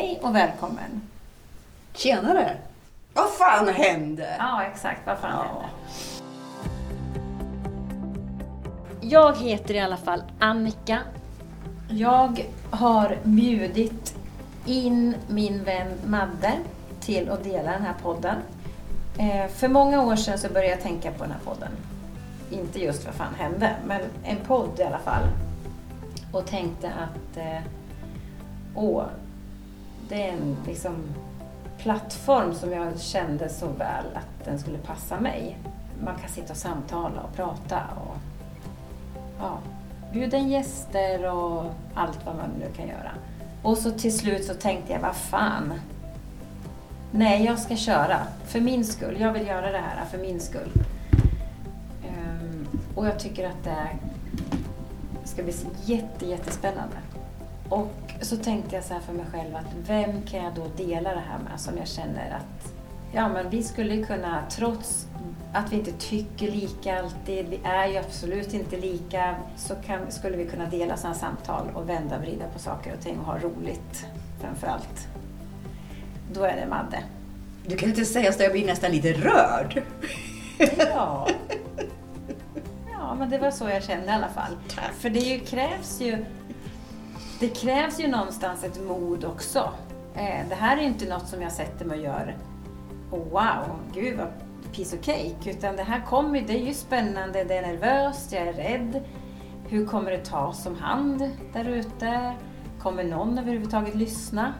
Hej och välkommen! Tjenare! Vad fan hände? Ja, exakt. Vad fan Ja. hände? Jag heter i alla fall Annika. Jag har bjudit in min vän Madde till att dela den här podden. Eh, För många år sedan så började jag tänka på den här podden. Inte just vad fan hände, men en podd i alla fall. Och tänkte att eh, åh, det är en liksom plattform som jag kände så väl att den skulle passa mig. Man kan sitta och samtala och prata och ja, bjuda in gäster och allt vad man nu kan göra. Och så till slut så tänkte jag, vad fan. Nej, jag ska köra. För min skull. Jag vill göra det här för min skull. Ehm, och jag tycker att det ska bli jätte, jättespännande. Och så tänkte jag så här för mig själv att vem kan jag då dela det här med som jag känner att ja men vi skulle kunna, trots att vi inte tycker lika alltid, vi är ju absolut inte lika, så kan, skulle vi kunna dela sådana samtal och vända och vrida på saker och ting och ha roligt framför allt. Då är det Madde. Du kan inte säga så jag blir nästan lite rörd. Ja. Ja, men det var så jag kände i alla fall. Tack. För det ju krävs ju det krävs ju någonstans ett mod också. Eh, det här är ju inte något som jag sätter mig och gör oh, wow, gud vad piece of cake. Utan det här kommer, det är ju spännande, det är nervöst, jag är rädd. Hur kommer det tas om hand där ute? Kommer någon överhuvudtaget lyssna?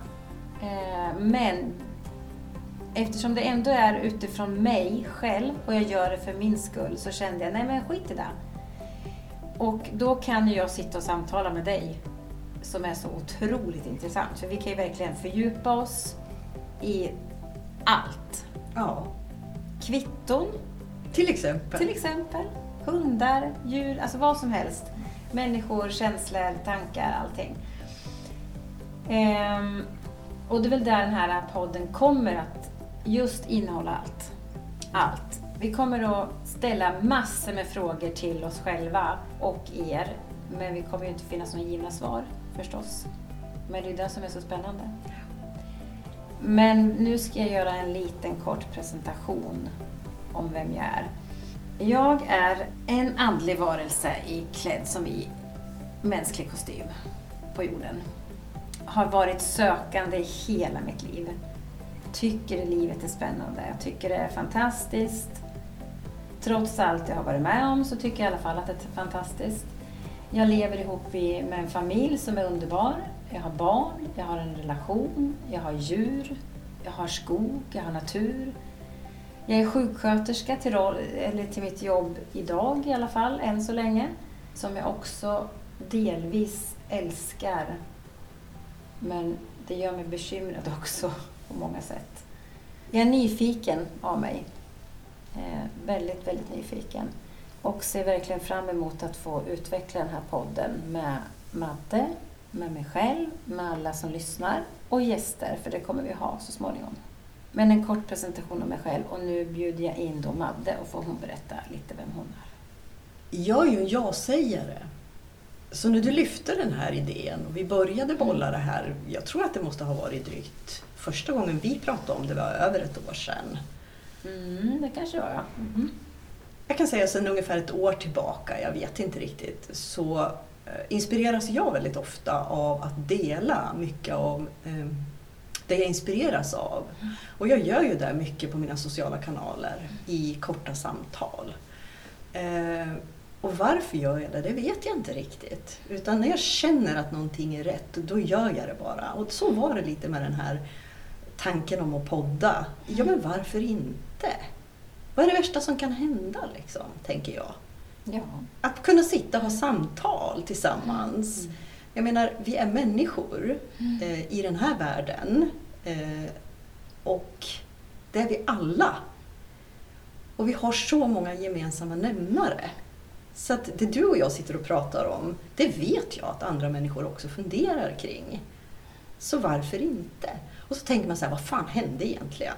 Eh, men eftersom det ändå är utifrån mig själv och jag gör det för min skull så kände jag, nej men skit i det. Och då kan ju jag sitta och samtala med dig som är så otroligt intressant. För vi kan ju verkligen fördjupa oss i allt. Ja, Kvitton till exempel. till exempel, hundar, djur, alltså vad som helst. Människor, känslor, tankar, allting. Ehm, och det är väl där den här podden kommer att just innehålla allt. Allt. Vi kommer att ställa massor med frågor till oss själva och er. Men vi kommer ju inte finnas några givna svar förstås. Men det är det som är så spännande. Men nu ska jag göra en liten kort presentation om vem jag är. Jag är en andlig varelse i klädd som i mänsklig kostym på jorden. Har varit sökande i hela mitt liv. Tycker livet är spännande. Jag tycker det är fantastiskt. Trots allt jag har varit med om så tycker jag i alla fall att det är fantastiskt. Jag lever ihop i, med en familj som är underbar. Jag har barn, jag har en relation, jag har djur, jag har skog, jag har natur. Jag är sjuksköterska till, roll, eller till mitt jobb idag i alla fall, än så länge. Som jag också delvis älskar. Men det gör mig bekymrad också på många sätt. Jag är nyfiken av mig. Eh, väldigt, väldigt nyfiken. Och ser verkligen fram emot att få utveckla den här podden med Madde, med mig själv, med alla som lyssnar och gäster, för det kommer vi ha så småningom. Men en kort presentation av mig själv och nu bjuder jag in då Madde och får hon berätta lite vem hon är. Jag är ju en ja-sägare. Så när du lyfte den här idén och vi började bolla det här, jag tror att det måste ha varit drygt första gången vi pratade om det var över ett år sedan. Mm, det kanske var ja. Mhm. Jag kan säga sedan ungefär ett år tillbaka, jag vet inte riktigt, så eh, inspireras jag väldigt ofta av att dela mycket av eh, det jag inspireras av. Och jag gör ju det mycket på mina sociala kanaler i korta samtal. Eh, och varför gör jag det? Det vet jag inte riktigt. Utan när jag känner att någonting är rätt, då gör jag det bara. Och så var det lite med den här tanken om att podda. Ja, men varför inte? Vad är det värsta som kan hända, liksom, tänker jag. Ja. Att kunna sitta och ha samtal tillsammans. Mm. Jag menar, vi är människor eh, i den här världen. Eh, och det är vi alla. Och vi har så många gemensamma nämnare. Så att det du och jag sitter och pratar om, det vet jag att andra människor också funderar kring. Så varför inte? Och så tänker man så här, vad fan hände egentligen?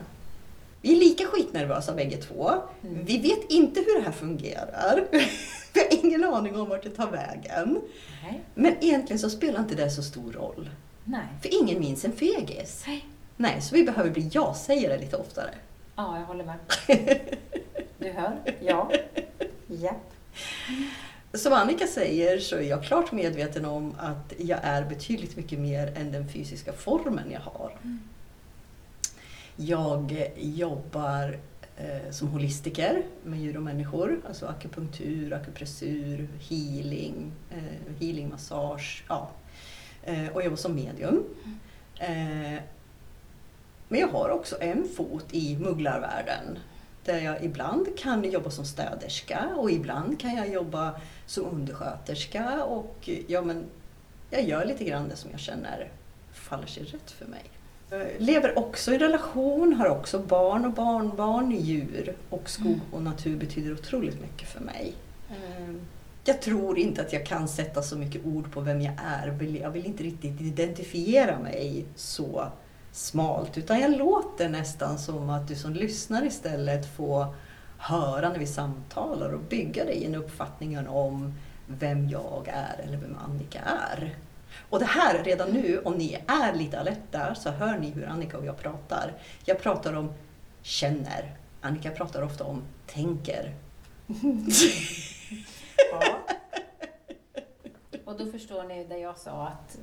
Vi är lika skitnervösa bägge två. Mm. Vi vet inte hur det här fungerar. Vi har ingen aning om vart det tar vägen. Nej. Men egentligen så spelar inte det så stor roll. Nej. För ingen minns en fegis. Nej. Nej, så vi behöver bli ja-sägare lite oftare. Ja, jag håller med. Du hör? Ja. Japp. Som Annika säger så är jag klart medveten om att jag är betydligt mycket mer än den fysiska formen jag har. Mm. Jag jobbar eh, som holistiker med djur och människor, alltså akupunktur, akupressur, healing, eh, healingmassage, ja. Eh, och jobbar som medium. Eh, men jag har också en fot i mugglarvärlden där jag ibland kan jobba som städerska och ibland kan jag jobba som undersköterska och ja, men jag gör lite grann det som jag känner faller sig rätt för mig. Jag lever också i relation, har också barn och barnbarn, djur och skog och natur betyder otroligt mycket för mig. Ehm, Jag tror inte att jag kan sätta så mycket ord på vem jag är. Jag vill inte riktigt identifiera mig så smalt utan jag låter nästan som att du som lyssnar istället får höra när vi samtalar och bygga dig en uppfattning om vem jag är eller vem Annika är. Och det här redan nu, om ni är lite alerta så hör ni hur Annika och jag pratar. Jag pratar om känner. Annika pratar ofta om tänker. Ja. Och då förstår ni där jag sa att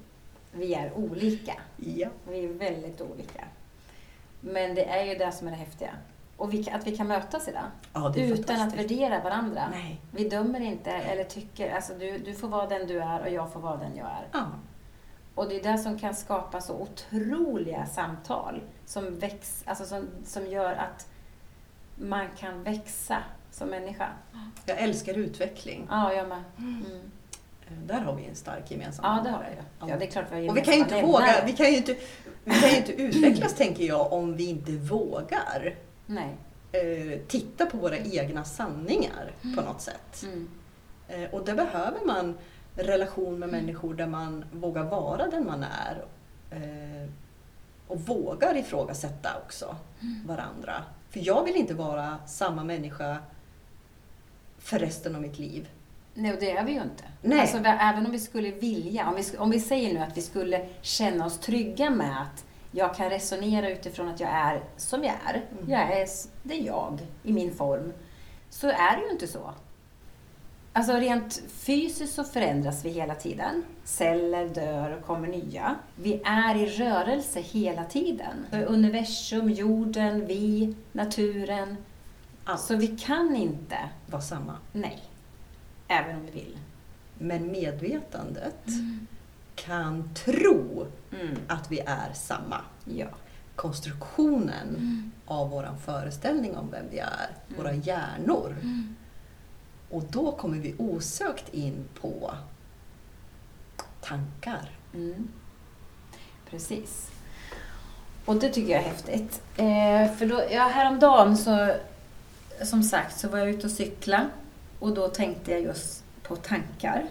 vi är olika. Ja. Vi är väldigt olika. Men det är ju det som är det häftiga. Och vi, att vi kan mötas idag. ja Utan att värdera varandra. Nej. Vi dömer inte eller tycker, alltså du, du får vara den du är och jag får vara den jag är. Ja. Och det är det som kan skapa så otroliga samtal som, väx, alltså som, som gör att man kan växa som människa. Jag älskar utveckling. Ja, jag med. Mm. Eh, Där har vi en stark gemensam Ja, det har vi. Ja, det är klart vi har Och vi kan ju inte våga, vi kan ju inte, vi kan ju inte utvecklas tänker jag om vi inte vågar. Eh, titta på våra egna sanningar på något sätt. Mm. Eh, och där behöver man relation med människor där man vågar vara den man är. Eh, och vågar ifrågasätta också varandra. För jag vill inte vara samma människa för resten av mitt liv. Nej, och det är vi ju inte. Nej. Alltså, även om vi skulle vilja, om vi, om vi säger nu att vi skulle känna oss trygga med att jag kan resonera utifrån att jag är som jag är. Mm. Jag är, det är jag i min form. Så är det ju inte så. Alltså rent fysiskt så förändras vi hela tiden. Celler dör och kommer nya. Vi är i rörelse hela tiden. Så Universum, jorden, vi, naturen. Allt Så vi kan inte, var samma. nej, även om vi vill. Men medvetandet kan tro Mm. att vi är samma. Ja. Konstruktionen av vår föreställning om vem vi är, våra hjärnor. Och då kommer vi osökt in på tankar. Mm. Precis. Och det tycker jag är häftigt. Eh, för då, ja, häromdagen så, som sagt, så var jag ute och cykla och då tänkte jag just på tankar.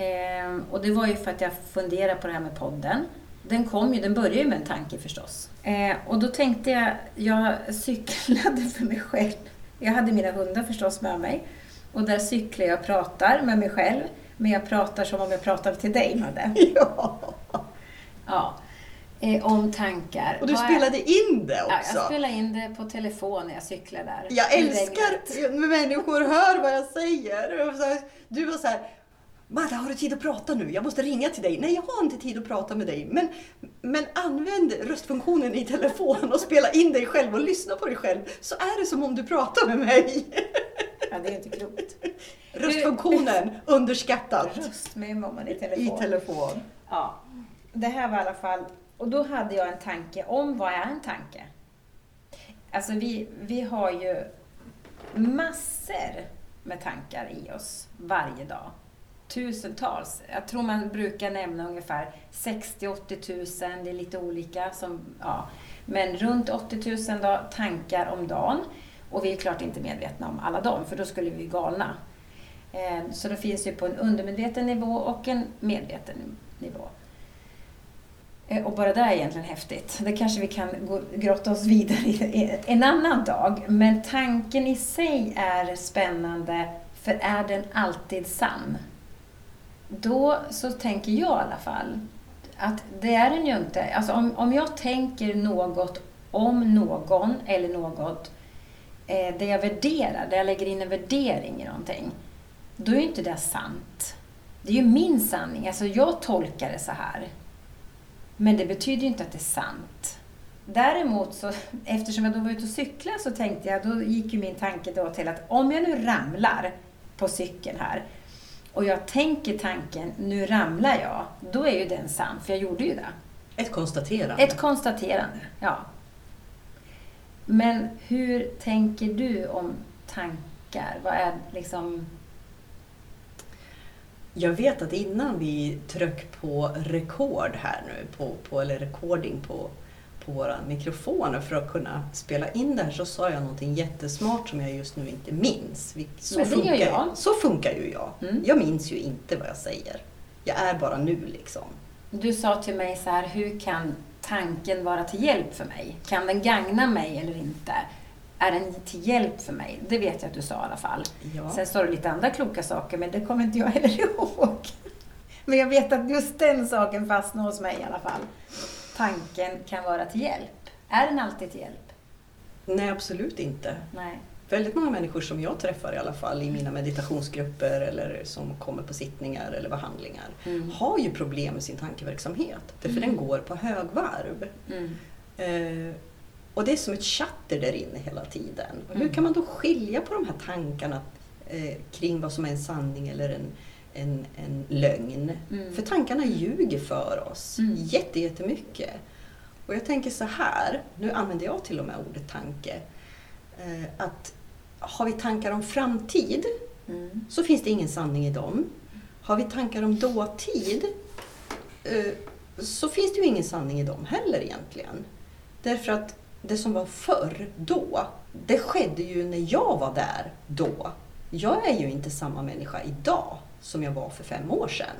Eh, och det var ju för att jag funderade på det här med podden. Den kom ju, den började ju med en tanke förstås. Eh, och då tänkte jag, jag cyklade för mig själv. Jag hade mina hundar förstås med mig. Och där cyklar jag och pratar med mig själv. Men jag pratar som om jag pratade till dig, Madde. Ja. Ja. Eh, om tankar. Och du är- spelade in det Ja, också. jag spelade in det på telefon när jag cyklade där. Jag älskar när människor hör vad jag säger. Du var så här, Madde har du tid att prata nu? Jag måste ringa till dig. Nej, jag har inte tid att prata med dig. Men, men använd röstfunktionen i telefon och spela in dig själv och lyssna på dig själv. Så är det som om du pratar med mig. Ja, det är inte klokt. Röstfunktionen underskattad Röstmemo om man är i telefon. i telefon. Ja. Det här var i alla fall... Och då hade jag en tanke om vad är en tanke? Alltså vi, vi har ju massor med tankar i oss varje dag. Tusentals. Jag tror man brukar nämna ungefär 60-80 000, det är lite olika. Som, ja. Men runt 80 000 tankar om dagen. Och vi är klart inte medvetna om alla dem, för då skulle vi bli galna. Eh, så det finns ju på en undermedveten nivå och en medveten nivå. Eh, och bara det är egentligen häftigt. Det kanske vi kan grotta oss vidare i en annan dag. Men tanken i sig är spännande, för är den alltid sann? Då så tänker jag i alla fall att det är den ju inte. Alltså om, om jag tänker något om någon eller något eh, där jag värderar, där jag lägger in en värdering i någonting, då är ju inte det sant. Det är ju min sanning. Alltså jag tolkar det så här. Men det betyder ju inte att det är sant. Däremot, så, eftersom jag då var ute och cyklade, så tänkte jag, då gick ju min tanke då till att om jag nu ramlar på cykeln här och jag tänker tanken, nu ramlar jag, då är ju den sann, för jag gjorde ju det. Ett konstaterande. Ett konstaterande, ja. Men hur tänker du om tankar? Vad är liksom... Jag vet att innan vi tryck på rekord här nu, på, på, eller recording på, på våra mikrofoner för att kunna spela in det här så sa jag någonting jättesmart som jag just nu inte minns. Så, Men det funkar, gör jag. så funkar ju jag. Mm. Jag minns ju inte vad jag säger. Jag är bara nu liksom. Du sa till mig så här, hur kan tanken vara till hjälp för mig? Kan den gagna mig eller inte? Är den till hjälp för mig? Det vet jag att du sa i alla fall. Ja. Sen sa du lite andra kloka saker, men det kommer inte jag heller ihåg. Men jag vet att just den saken fastnar hos mig i alla fall. Tanken kan vara till hjälp. Är den alltid till hjälp? Nej, absolut inte. Nej. Väldigt många människor som jag träffar i alla fall i mina meditationsgrupper eller som kommer på sittningar eller behandlingar Mm. har ju problem med sin tankeverksamhet. Därför den går på högvarv. Mm. Eh, och det är som ett chatter där inne hela tiden. Och hur Mm. kan man då skilja på de här tankarna eh, kring vad som är en sanning eller en, en, en lögn? Mm. För tankarna ljuger för oss Mm. jätte, jättemycket. Och jag tänker så här, nu använder jag till och med ordet tanke, eh, att har vi tankar om framtid Mm. så finns det ingen sanning i dem. Har vi tankar om dåtid eh, så finns det ju ingen sanning i dem heller egentligen. Därför att det som var förr, då, det skedde ju när jag var där då. Jag är ju inte samma människa idag som jag var för fem år sedan.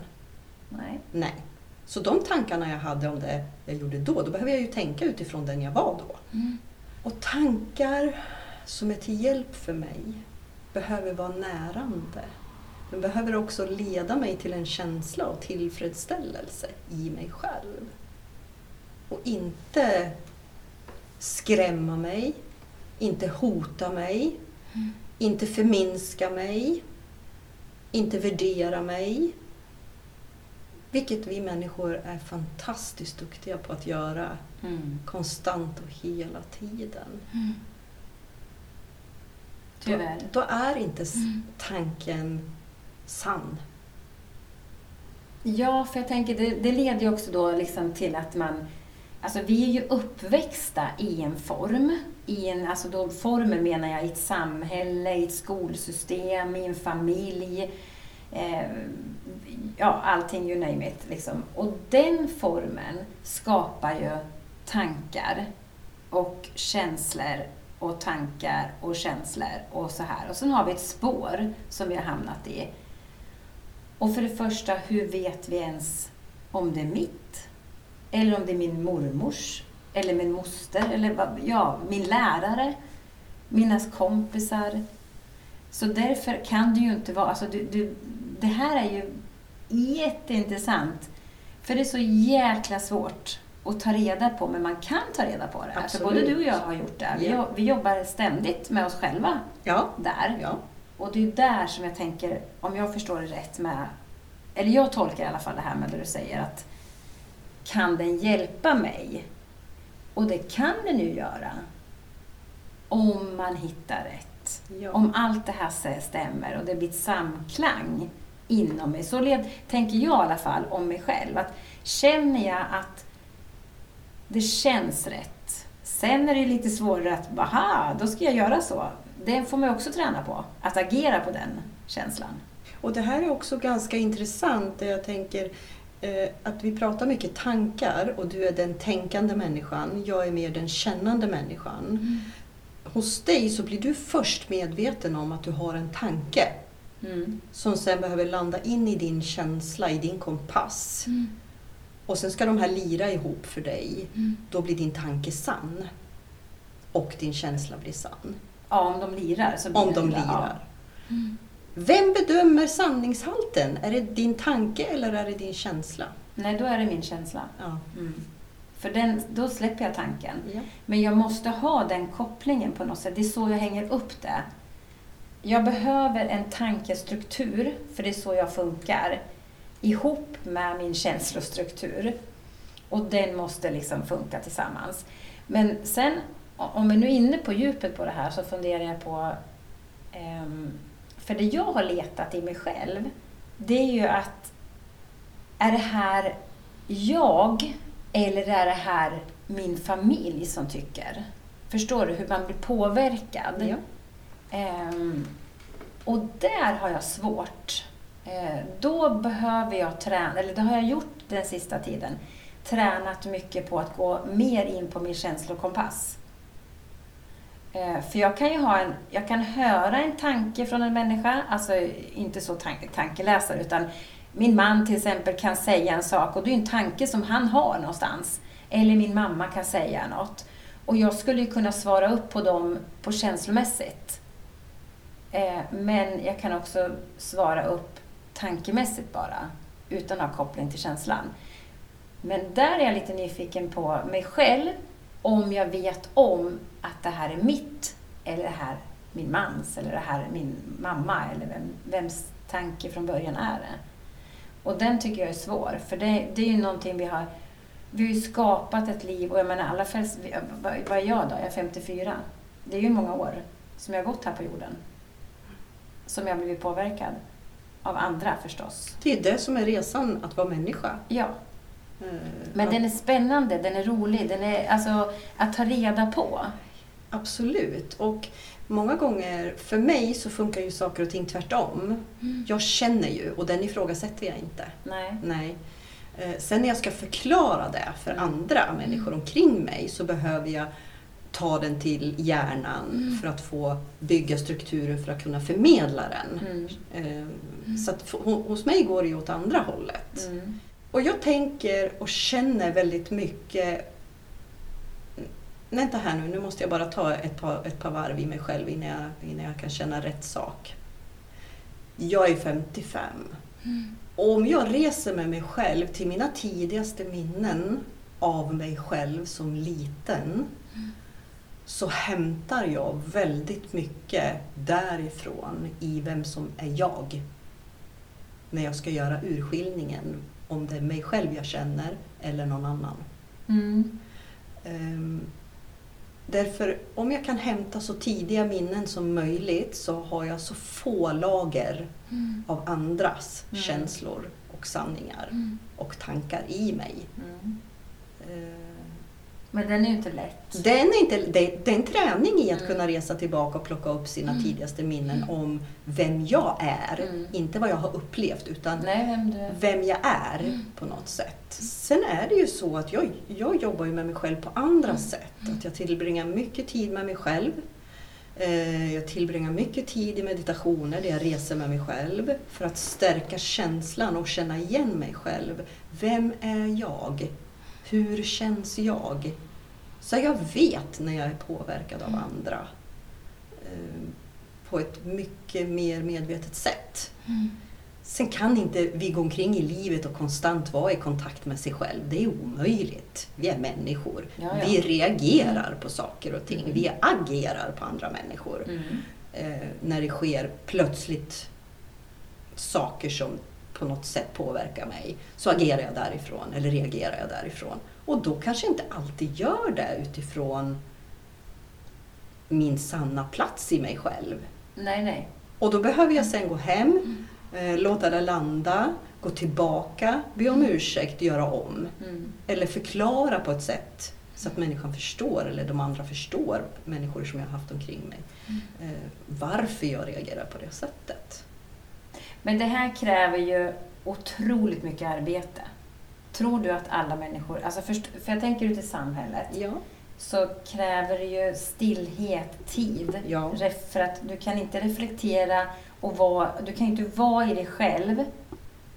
Nej. Nej. Så de tankarna jag hade om det jag gjorde då, då behöver jag ju tänka utifrån den jag var då. Mm. Och tankar som är till hjälp för mig behöver vara närande. De behöver också leda mig till en känsla av tillfredsställelse i mig själv. Och inte skrämma mig, inte hota mig, Mm. inte förminska mig, inte värdera mig. Vilket vi människor är fantastiskt duktiga på att göra Mm. konstant och hela tiden. Mm. Tyvärr. Då, då är inte Mm. tanken sann. Ja, för jag tänker det, det leder ju också då liksom till att man... Alltså vi är ju uppväxta i en form. I en, alltså då formen menar jag i ett samhälle, i ett skolsystem, i en familj. Eh, ja, allting, you name it. Liksom. Och den formen skapar ju tankar och känslor och tankar och känslor och så här. Och sen har vi ett spår som vi har hamnat i. Och för det första, hur vet vi ens om det är mitt? Eller om det är min mormors? Eller min moster? Eller vad, ja, min lärare? Mina kompisar? Så därför kan det ju inte vara... Alltså du, du, det här är ju jätteintressant. För det är så jäkla svårt att ta reda på, men man kan ta reda på det. För Absolut. både du och jag har gjort det. Vi, vi jobbar ständigt med oss själva Ja, där. ja. Och det är där som jag tänker, om jag förstår det rätt med, eller jag tolkar i alla fall det här med det du säger att kan den hjälpa mig? Och det kan den ju göra. Om man hittar rätt. ja. Om allt det här stämmer och det blir ett samklang inom mig. Så led, tänker jag i alla fall om mig själv. Att känner jag att det känns rätt. Sen är det lite svårare att, aha, då ska jag göra så. Det får man också träna på. Att agera på den känslan. Och det här är också ganska intressant. Jag tänker att vi pratar mycket tankar och du är den tänkande människan. Jag är mer den kännande människan. Hos dig så blir du först medveten om att du har en tanke Mm. som sen behöver landa in i din känsla, i din kompass. Och sen ska de här lira ihop för dig. Mm. Då blir din tanke sann. Och din känsla blir sann. Ja, om de lirar. Så blir Om de lirar. Mm. Vem bedömer sanningshalten? Är det din tanke eller är det din känsla? Nej, då är det min känsla. Ja. Mm. För den, då släpper jag tanken. Ja. Men jag måste ha den kopplingen på något sätt. Det är så jag hänger upp det. Jag behöver en tankestruktur, för det är så jag funkar, ihop med min känslostruktur. Och den måste liksom funka tillsammans. Men sen, om vi nu är inne på djupet på det här, så funderar jag på... ehm, för det jag har letat i mig själv, det är ju att är det här jag eller är det här min familj som tycker? Förstår du hur man blir påverkad? Ja. Ehm, och där har jag svårt. Eh, då behöver jag träna, eller det har jag gjort den sista tiden, tränat mycket på att gå mer in på min känslokompass. Eh, för jag kan ju ha en, jag kan höra en tanke från en människa, alltså inte så tank, tankeläsare, utan min man till exempel kan säga en sak och det är en tanke som han har någonstans. Eller min mamma kan säga något. Och jag skulle ju kunna svara upp på dem på känslomässigt. Eh, men jag kan också svara upp tankemässigt bara, utan att ha koppling till känslan. Men där är jag lite nyfiken på mig själv, om jag vet om att det här är mitt, eller det här min mans, eller det här är min mamma, eller vem, vems tanke från början är det. Och den tycker jag är svår, för det, det är ju någonting vi har vi har ju skapat ett liv och jag menar alla fest, vad, är jag då? Jag är 54. Det är ju många år som jag har gått här på jorden. Som jag har blivit påverkad. Av andra förstås. Det är det som är resan att vara människa. Ja, Eh, men att- den är spännande, den är rolig, den är alltså att ta reda på. Absolut. Och många gånger, för mig så funkar ju saker och ting tvärtom. Jag känner ju och den ifrågasätter jag inte. Nej. Nej. Eh, Sen när jag ska förklara det för andra människor omkring mig så behöver jag ta den till hjärnan för att få bygga strukturen för att kunna förmedla den. Mm. Eh, Så att hos mig går det ju åt andra hållet. Mm. Och jag tänker och känner väldigt mycket... Vänta här nu, nu måste jag bara ta ett par, ett par varv i mig själv innan jag, innan jag kan känna rätt sak. Jag är 55. Och om jag reser med mig själv till mina tidigaste minnen av mig själv som liten så hämtar jag väldigt mycket därifrån i vem som är jag. När jag ska göra urskiljningen om det är mig själv jag känner eller någon annan. Mm. Ehm, därför om jag kan hämta så tidiga minnen som möjligt så har jag så få lager Mm. av andras Mm. känslor och sanningar Mm. och tankar i mig. Mm. Men den är ju inte lätt. Den är, inte, det, det är en träning i att Mm. kunna resa tillbaka och plocka upp sina Mm. tidigaste minnen om vem jag är. Mm. Inte vad jag har upplevt utan Nej, vem vem jag är Mm. på något sätt. Sen är det ju så att jag, jag jobbar ju med mig själv på andra Mm. sätt. Att jag tillbringar mycket tid med mig själv. Eh, Jag tillbringar mycket tid i meditationer där jag reser med mig själv för att stärka känslan och känna igen mig själv. Vem är jag? Hur känns jag? Så jag vet när jag är påverkad av Mm. andra eh, på ett mycket mer medvetet sätt. Mm. Sen kan inte vi gå omkring i livet och konstant vara i kontakt med sig själv. Det är omöjligt. Vi är människor. Ja, ja. Vi reagerar på saker och ting. Mm. Vi agerar på andra människor. Mm. Eh, när det sker plötsligt saker som på något sätt påverkar mig så agerar jag därifrån eller reagerar jag därifrån. Och då kanske jag inte alltid gör det utifrån min sanna plats i mig själv. Nej, nej. Och då behöver jag sen gå hem, eh, låta det landa, gå tillbaka, be om ursäkt, göra om. Mm. Eller förklara på ett sätt så att människan förstår, eller de andra förstår, människor som jag har haft omkring mig, eh, varför jag reagerar på det sättet. Men det här kräver ju otroligt mycket arbete. Tror du att alla människor, alltså först, för jag tänker ut i samhället, Ja. så kräver det ju stillhet, tid. Ja. För att du kan inte reflektera och vara, du kan inte vara i dig själv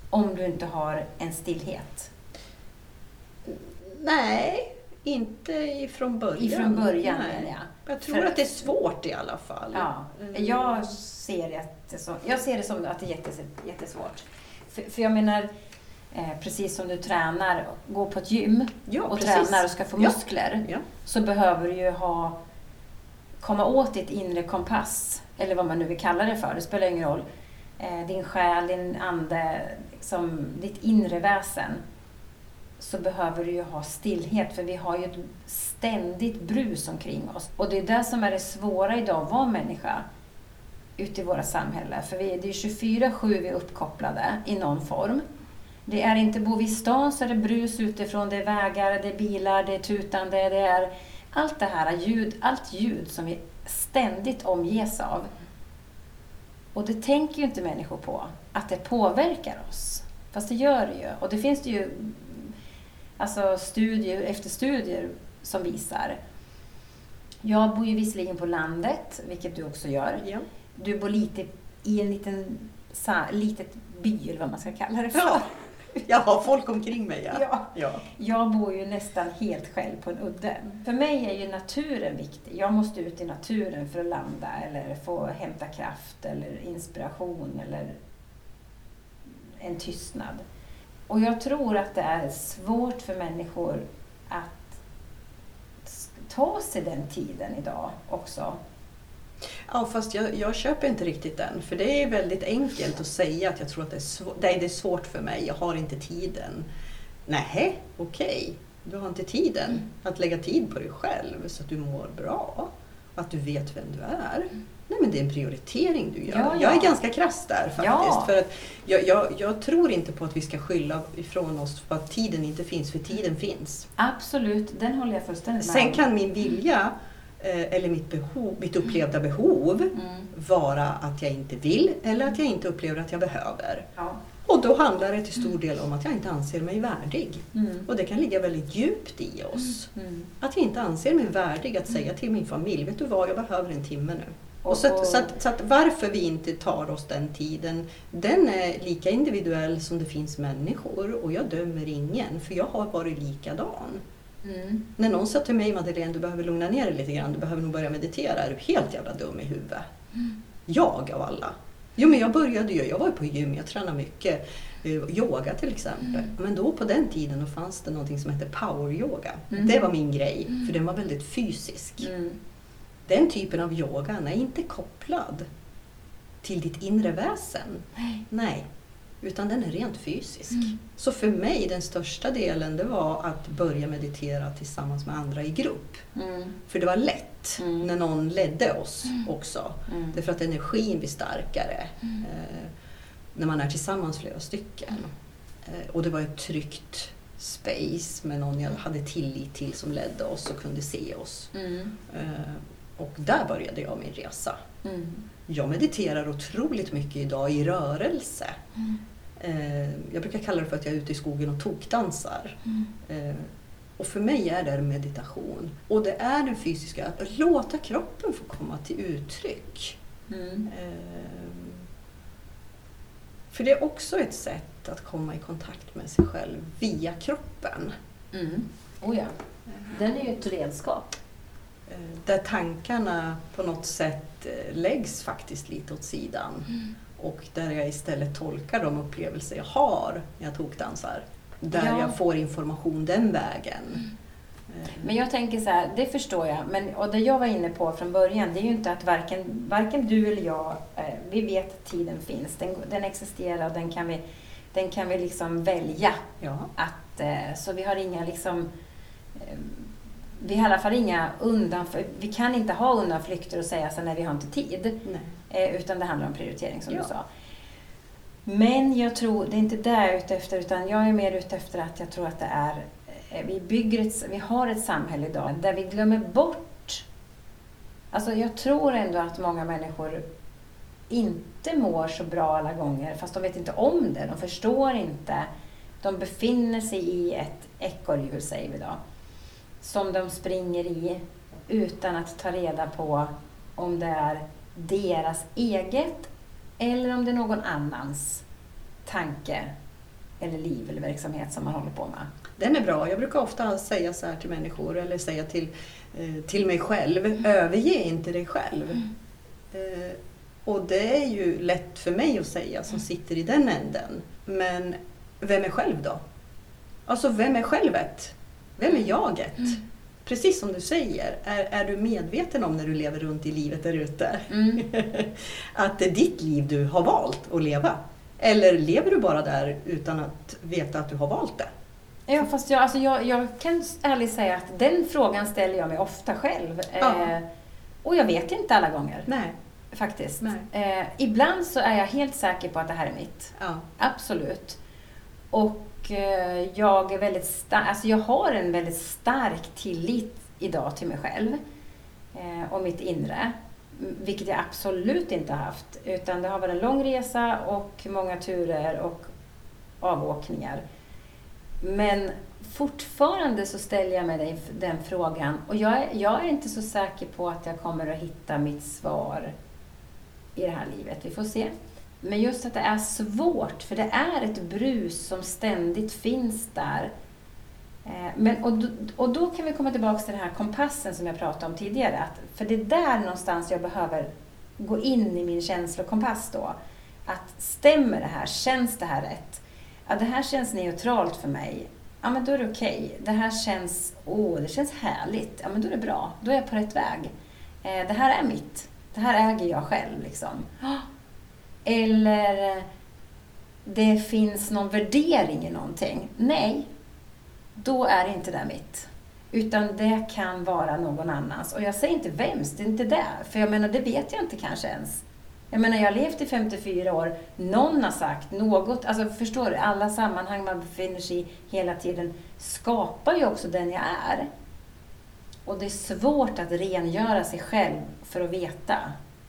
om du inte har en stillhet. Nej, inte ifrån början. Ifrån början Nej. menar jag. Jag tror För- att det är svårt i alla fall. Ja, Mm. jag ser det, som, jag ser det som att det är jättes, jättesvårt. För, för jag menar, Eh, precis som du tränar, går på ett gym Ja, och precis. tränar och ska få Ja. muskler. Ja. Så behöver du ju ha, komma åt ditt inre kompass. Eller vad man nu vill kalla det för, det spelar ingen roll. Eh, din själ, din ande, liksom, ditt inre väsen. Så behöver du ju ha stillhet för vi har ju ett ständigt brus omkring oss. Och det är det som är det svåra idag, att vara människa ute i våra samhälle. För vi, det är 24-7 vi är uppkopplade i någon form. Det är inte, bor vi i stan så är det brus utifrån, det är vägar, det är bilar, det är tutande, det är allt det här ljud, allt ljud som vi ständigt omges av. Och det tänker ju inte människor på, att det påverkar oss. Fast det gör det ju. Och det finns det ju alltså studier efter studier som visar. Jag bor ju visserligen på landet, vilket du också gör. Ja. Du bor lite i en liten sa, litet by, eller vad man ska kalla det för. Ja. Jag har folk omkring mig. Ja. Ja. Ja. Jag bor ju nästan helt själv på en udde. För mig är ju naturen viktig. Jag måste ut i naturen för att landa eller få hämta kraft eller inspiration eller en tystnad. Och jag tror att det är svårt för människor att ta sig den tiden idag också. Ja, fast jag, jag köper inte riktigt den. För det är väldigt enkelt att säga att jag tror att det är, svå- nej, det är svårt för mig, jag har inte tiden. Nej, okej. Du har inte tiden Mm. att lägga tid på dig själv så att du mår bra. Att du vet vem du är. Mm. Nej, men det är en prioritering du gör. Ja, Jag är ja. ganska krass där faktiskt. Ja. För att jag, jag, jag tror inte på att vi ska skylla ifrån oss för att tiden inte finns, för tiden finns. Absolut, den håller jag fullständigt med Sen kan min vilja eh, eller mitt, behov, mitt upplevda behov Mm. vara att jag inte vill eller att jag inte upplever att jag behöver. Ja. Och då handlar det till stor del om att jag inte anser mig värdig. Mm. Och det kan ligga väldigt djupt i oss. Mm. Att jag inte anser mig värdig att säga till min familj, vet du vad, jag behöver en timme nu. Och så, att, så, att, så att varför vi inte tar oss den tiden, den är lika individuell som det finns människor och jag dömer ingen, för jag har varit likadan. Mm. När någon sa till mig, Madeleine, du behöver lugna ner dig lite grann, du behöver nog börja meditera, är du helt jävla dum i huvudet? Jag av alla. Jo men jag började ju, jag var ju på gym, jag tränade mycket. eh, Yoga till exempel. Men då på den tiden då fanns det någonting som hette power yoga. Mm. Det var min grej, för den var väldigt fysisk. Mm. Den typen av yoga är inte kopplad till ditt inre väsen. Nej. Nej. Utan den är rent fysisk. Mm. Så för mig, den största delen, det var att börja meditera tillsammans med andra i grupp. Mm. För det var lätt Mm. när någon ledde oss också. Mm. Därför att energin blir starkare Mm. eh, när man är tillsammans flera stycken. Eh, och det var ett tryggt space med någon jag hade tillit till som ledde oss och kunde se oss. Mm. Eh, och där började jag min resa. Mm. Jag mediterar otroligt mycket idag i rörelse. Mm. Eh, jag brukar kalla det för att jag är ute i skogen och tokdansar. Mm. Eh, och för mig är det meditation. Och det är den fysiska, att låta kroppen få komma till uttryck. Mm. Eh, för det är också ett sätt att komma i kontakt med sig själv via kroppen. Mm. Oh ja. Den är ju ett redskap. Där tankarna på något sätt eh, läggs faktiskt lite åt sidan. Och där jag istället tolkar de upplevelser jag har när jag tokdansar. Där Ja. jag får information den vägen. Eh, Men jag tänker så här, det förstår jag. Men, och det jag var inne på från början, det är ju inte att varken, varken du eller jag, eh, vi vet att tiden finns. Den, den existerar och den kan vi, den kan vi liksom välja. Ja. Att, eh, så vi har inga liksom, eh, vi har i alla fall inga undanflykter. Vi kan inte ha undanflykter och säga så här, nej vi har inte tid. Eh, utan det handlar om prioritering som Ja. du sa. Men jag tror, det är inte det jag är ute efter, utan jag är mer ute efter att jag tror att det är, eh, vi bygger ett, vi har ett samhälle idag där vi glömmer bort, alltså jag tror ändå att många människor inte mår så bra alla gånger, fast de vet inte om det, de förstår inte. De befinner sig i ett ekorrhjul, säger vi då, som de springer i utan att ta reda på om det är deras eget eller om det är någon annans tanke eller liv eller verksamhet som man håller på med. Den är bra. Jag brukar ofta säga så här till människor, eller säga till, eh, till mig själv, överge inte dig själv. Eh, och det är ju lätt för mig att säga som sitter i den änden. Men vem är själv då? Alltså, vem är självet? Vem är jaget? Mm. Precis som du säger, är, är du medveten om när du lever runt i livet där ute? Mm. att det är ditt liv du har valt att leva? Eller lever du bara där utan att veta att du har valt det? Ja, fast jag, alltså jag, jag kan ärligt säga att den frågan ställer jag mig ofta själv. Ja. Eh, och jag vet inte alla gånger, Nej. faktiskt. Nej. Eh, ibland så är jag helt säker på att det här är mitt. Ja. Absolut. Och Eh, jag är väldigt stark, alltså jag har en väldigt stark tillit idag till mig själv eh, och mitt inre. Vilket jag absolut inte har haft. Utan det har varit en lång resa och många turer och avåkningar. Men fortfarande så ställer jag mig den- den frågan och jag är, jag är inte så säker på att jag kommer att hitta mitt svar i det här livet. Vi får se. Men just att det är svårt, för det är ett brus som ständigt finns där. Eh, men, och, då, och då kan vi komma tillbaka till den här kompassen som jag pratade om tidigare. Att, för det är där någonstans jag behöver gå in i min känslokompass då. Att stämmer det här? Känns det här rätt? Ja, det här känns neutralt för mig. Ja, men då är det okej. Det här känns, åh, det känns härligt. Ja, men då är det bra. Då är jag på rätt väg. Eh, det här är mitt. Det här äger jag själv liksom. Eller det finns någon värdering i någonting. Nej, då är inte det mitt. Utan det kan vara någon annans. Och jag säger inte vems, det är inte det. För jag menar, det vet jag inte kanske ens. Jag menar, jag har levt i 54 år. Någon har sagt något. Alltså, förstår du? Alla sammanhang man befinner sig i hela tiden skapar ju också den jag är. Och det är svårt att rengöra sig själv för att veta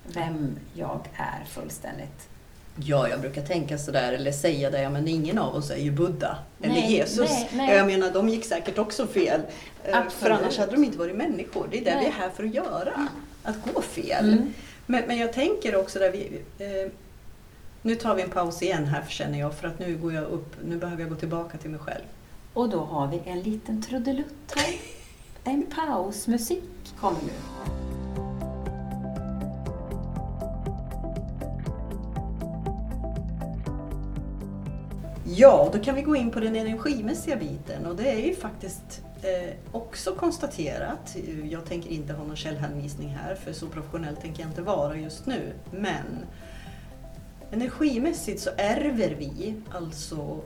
vem jag är fullständigt. Ja, jag brukar tänka sådär, eller säga det, men ingen av oss är ju Buddha eller Nej, Jesus. nej, nej. Jag menar, de gick säkert också fel. Eh, För Absolut. annars hade de inte varit människor. Det är det vi är här för att göra. Att gå fel. Mm. Men, men jag tänker också där vi... Eh, nu tar vi en paus igen här känner jag, för att nu går jag upp, nu behöver jag gå tillbaka till mig själv. Och då har vi en liten trudelutt här. En pausmusik kommer nu. Ja, då kan vi gå in på den energimässiga biten och det är ju faktiskt eh, också konstaterat. Jag tänker inte ha någon källhänvisning här för så professionell tänker jag inte vara just nu. Men energimässigt så ärver vi alltså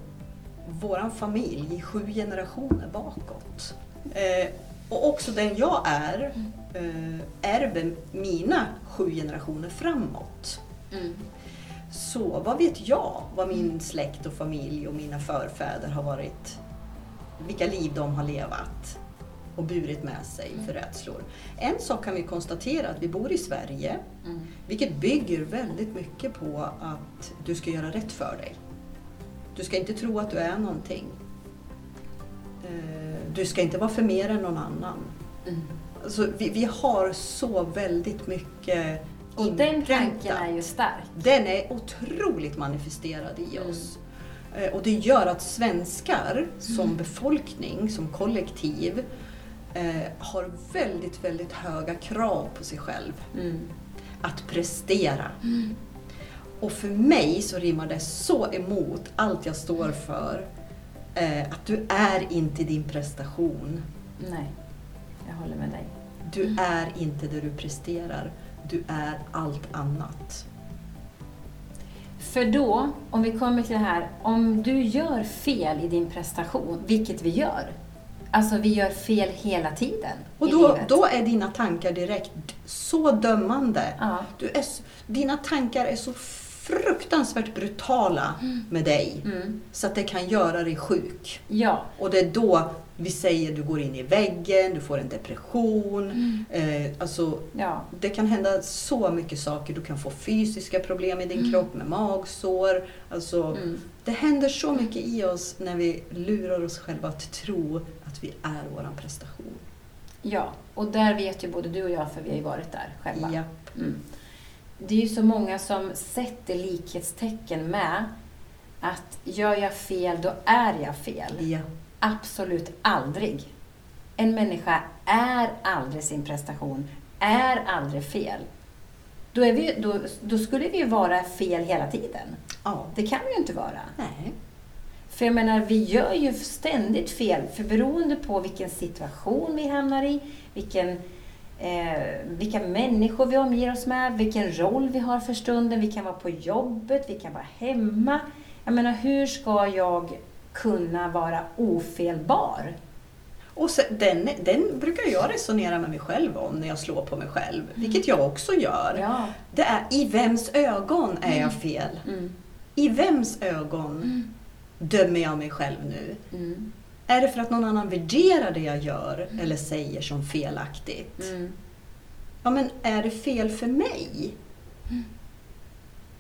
våran familj i sju generationer bakåt. Eh, och också den jag är eh, ärver mina sju generationer framåt. Mm. Så vad vet jag vad min släkt och familj och mina förfäder har varit, vilka liv de har levat och burit med sig för rädslor. En sak kan vi konstatera att vi bor i Sverige, Mm. vilket bygger väldigt mycket på att du ska göra rätt för dig. Du ska inte tro att du är någonting. Eh, Du ska inte vara för mer än någon annan. Mm. Alltså, vi, vi har så väldigt mycket Och den tanken är ju stark. Den är otroligt manifesterad i Mm. oss. Eh, Och det gör att svenskar som Mm. befolkning, som kollektiv, eh, har väldigt, väldigt höga krav på sig själv. Mm. Att prestera. Och för mig så rimmar det så emot allt jag står för. Eh, att du är inte din prestation. Nej, jag håller med dig. Du Mm. är inte det du presterar. Du är allt annat. För då, om vi kommer till det här, om du gör fel i din prestation, vilket vi gör. Alltså vi gör fel hela tiden Och då, livet. då är dina tankar direkt så dömande. Ja. Du är, dina tankar är så fruktansvärt brutala med dig Mm. så att det kan göra dig sjuk. Ja. Och det är då vi säger du går in i väggen, du får en depression. Eh, alltså, ja. det kan hända så mycket saker. Du kan få fysiska problem i din kropp med magsår. Alltså, Mm. Det händer så mycket i oss när vi lurar oss själva att tro att vi är våran prestation. Ja, och där vet ju både du och jag, för vi har ju varit där själva. Ja. Mm. Det är ju så många som sätter likhetstecken med att gör jag fel, då är jag fel. Ja. Absolut aldrig. En människa är aldrig sin prestation, är aldrig fel. Då, är vi, då, då skulle vi ju vara fel hela tiden. ja. Det kan vi ju inte vara. Nej. För jag menar, vi gör ju ständigt fel, för beroende på vilken situation vi hamnar i, vilken, eh, vilka människor vi omger oss med, vilken roll vi har för stunden. Vi kan vara på jobbet, vi kan vara hemma. Jag menar, hur ska jag kunna vara ofelbar? Och sen, den, den brukar jag resonera med mig själv om när jag slår på mig själv, vilket jag också gör. Ja. Det är i vems ögon är jag fel? Mm. I vems ögon Mm. dömer jag mig själv nu? Mm. Är det för att någon annan värderar det jag gör eller säger som felaktigt? Mm. Ja, men är det fel för mig?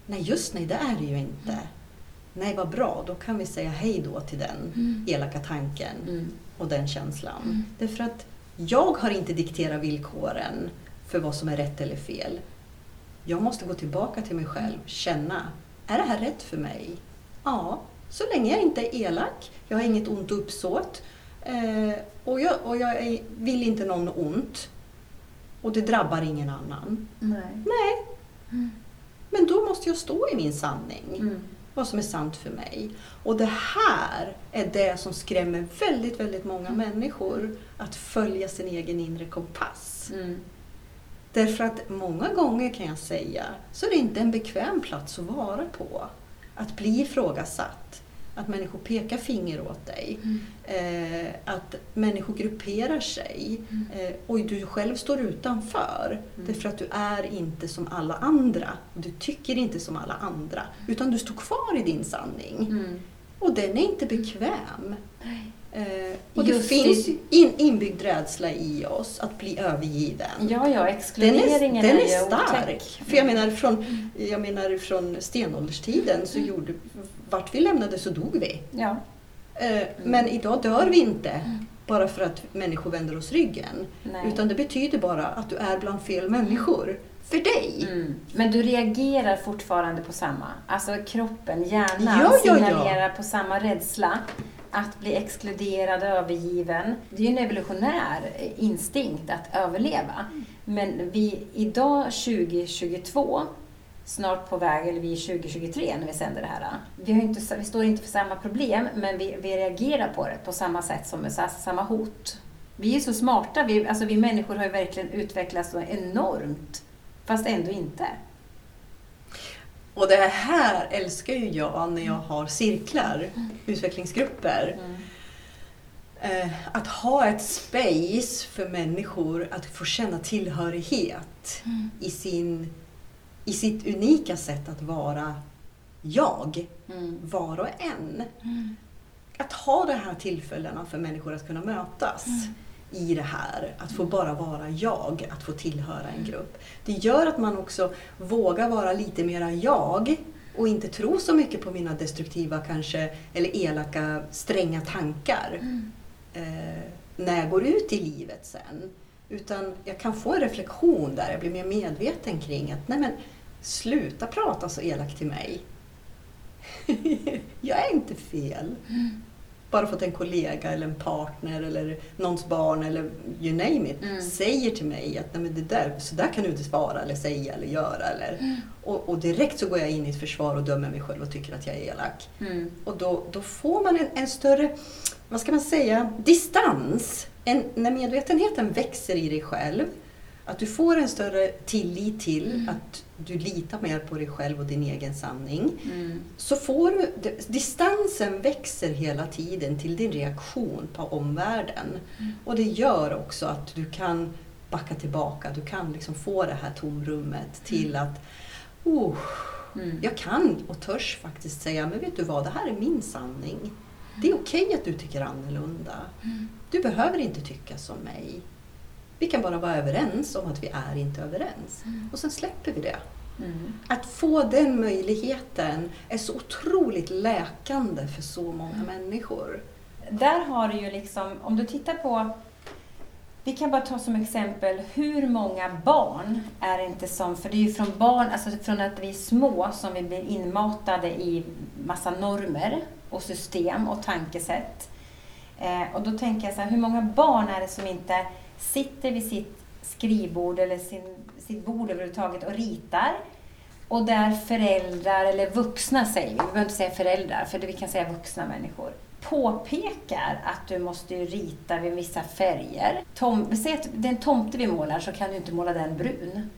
Nej, just nej, det är det ju inte. Nej, vad bra, då kan vi säga hej då till den Mm. elaka tanken Mm. och den känslan. Mm. Därför att jag har inte dikterat villkoren för vad som är rätt eller fel. Jag måste gå tillbaka till mig själv, känna, är det här rätt för mig? Ja, så länge jag inte är elak, jag har inget ont uppsåt eh, och jag, och jag är, vill inte någon ont och det drabbar ingen annan. Nej. Nej, Mm. men då måste jag stå i min sanning Mm. Vad som är sant för mig. Och det här är det som skrämmer väldigt, väldigt många människor, att följa sin egen inre kompass. Mm. Därför att många gånger kan jag säga, så är det inte en bekväm plats att vara på. Att bli ifrågasatt, att människor pekar finger åt dig, Mm. eh, att människor grupperar sig eh, och du själv står utanför. Därför att du är inte som alla andra. Du tycker inte som alla andra. Utan du står kvar i din sanning. Mm. Och den är inte bekväm. Eh, och Just det finns in, inbyggd rädsla i oss att bli övergiven. Ja, ja, Den exkluderingen är, den är, är stark. otäck. För jag menar från, jag menar från stenålderstiden så gjorde, vart vi lämnade så dog vi. Ja. Eh, Men idag dör vi inte bara för att människor vänder oss ryggen. Nej. Utan det betyder bara att du är bland fel människor. För dig. Mm. Men du reagerar fortfarande på samma? Alltså kroppen, hjärnan Ja, ja, ja. signalerar på samma rädsla att bli exkluderad, övergiven. Det är ju en evolutionär instinkt att överleva. Men vi idag 2022, snart på väg, eller vi är 2023 när vi sänder det här. Vi, har inte, vi står inte för samma problem, men vi, vi reagerar på det på samma sätt som med samma hot. Vi är så smarta, vi, alltså vi människor har ju verkligen utvecklats så enormt, fast ändå inte. Och det här älskar ju jag när jag har cirklar, utvecklingsgrupper. Eh, Att ha ett space för människor att få känna tillhörighet i, sin, i sitt unika sätt att vara jag, Mm. var och en. Att ha de här tillfällena för människor att kunna mötas i det här, att få bara vara jag, att få tillhöra en grupp. Det gör att man också vågar vara lite mera jag och inte tro så mycket på mina destruktiva kanske, eller elaka, stränga tankar eh, när jag går ut i livet sen. Utan jag kan få en reflektion där jag blir mer medveten kring att nej men sluta prata så elakt till mig. jag är inte fel. Bara för att en kollega eller en partner eller någons barn eller you name it Mm. säger till mig att nej men det där, så där kan du inte svara eller säga eller göra. Eller, och, och direkt så går jag in i ett försvar och dömer mig själv och tycker att jag är elak. Mm. Och då, då får man en, en större, vad ska man säga, distans. En, när medvetenheten växer i dig själv, att du får en större tillit till att du litar mer på dig själv och din egen sanning. Mm. Så får du, distansen växer hela tiden till din reaktion på omvärlden. Och det gör också att du kan backa tillbaka, du kan liksom få det här tomrummet till att oh, Mm. jag kan och törs faktiskt säga, men vet du vad, det här är min sanning. Det är okej att du tycker annorlunda. Du behöver inte tycka som mig. Vi kan bara vara överens om att vi är inte överens. Och sen släpper vi det. Mm. Att få den möjligheten är så otroligt läkande för så många människor. Där har du ju liksom, om du tittar på, vi kan bara ta som exempel, hur många barn är inte som, för det är ju från barn, alltså från att vi är små som vi blir inmatade i massa normer och system och tankesätt. Eh, och då tänker jag så här, hur många barn är det som inte sitter vid sitt skrivbord eller sin, sitt bord överhuvudtaget och ritar och där föräldrar, eller vuxna säger vi, vi behöver inte säga föräldrar, för vi kan säga vuxna människor, påpekar att du måste rita med vissa färger. Tom, säg att det är en tomte vi målar så kan du inte måla den brun.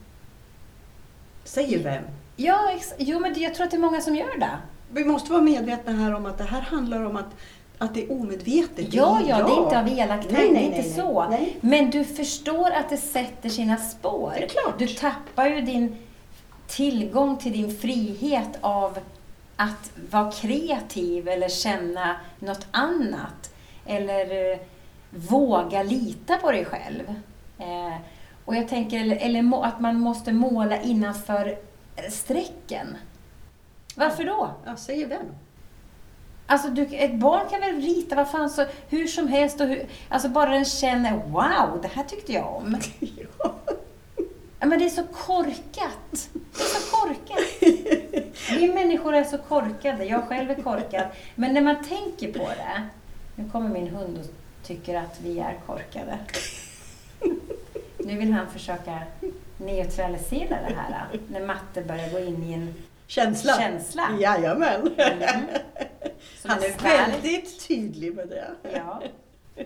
Säger vem? Ja, ex- jo men jag tror att det är många som gör det. Vi måste vara medvetna här om att det här handlar om att, att det är omedvetet. Ja, ja, det är inte av elakt Nej, nej, inte nej, så. nej. Men du förstår att det sätter sina spår. Det är klart. Du tappar ju din tillgång till din frihet av att vara kreativ eller känna något annat. Eller eh, våga lita på dig själv. Eh, och jag tänker, eller, eller att man måste måla innanför strecken. Varför då? Ja, säger vem? Alltså du, ett barn kan väl rita vad fan så, hur som helst och hur, alltså bara den känner wow, det här tyckte jag om. ja. Men det är så korkat. Det är så korkat. Vi människor är så korkade. Jag själv är korkad. Men när man tänker på det. Nu kommer min hund och tycker att vi är korkade. Nu vill han försöka neutralisera det här. När matte börjar gå in i en Känsla? känsla. Jajamän. Mm. Han är väldigt tydlig med det. Ja.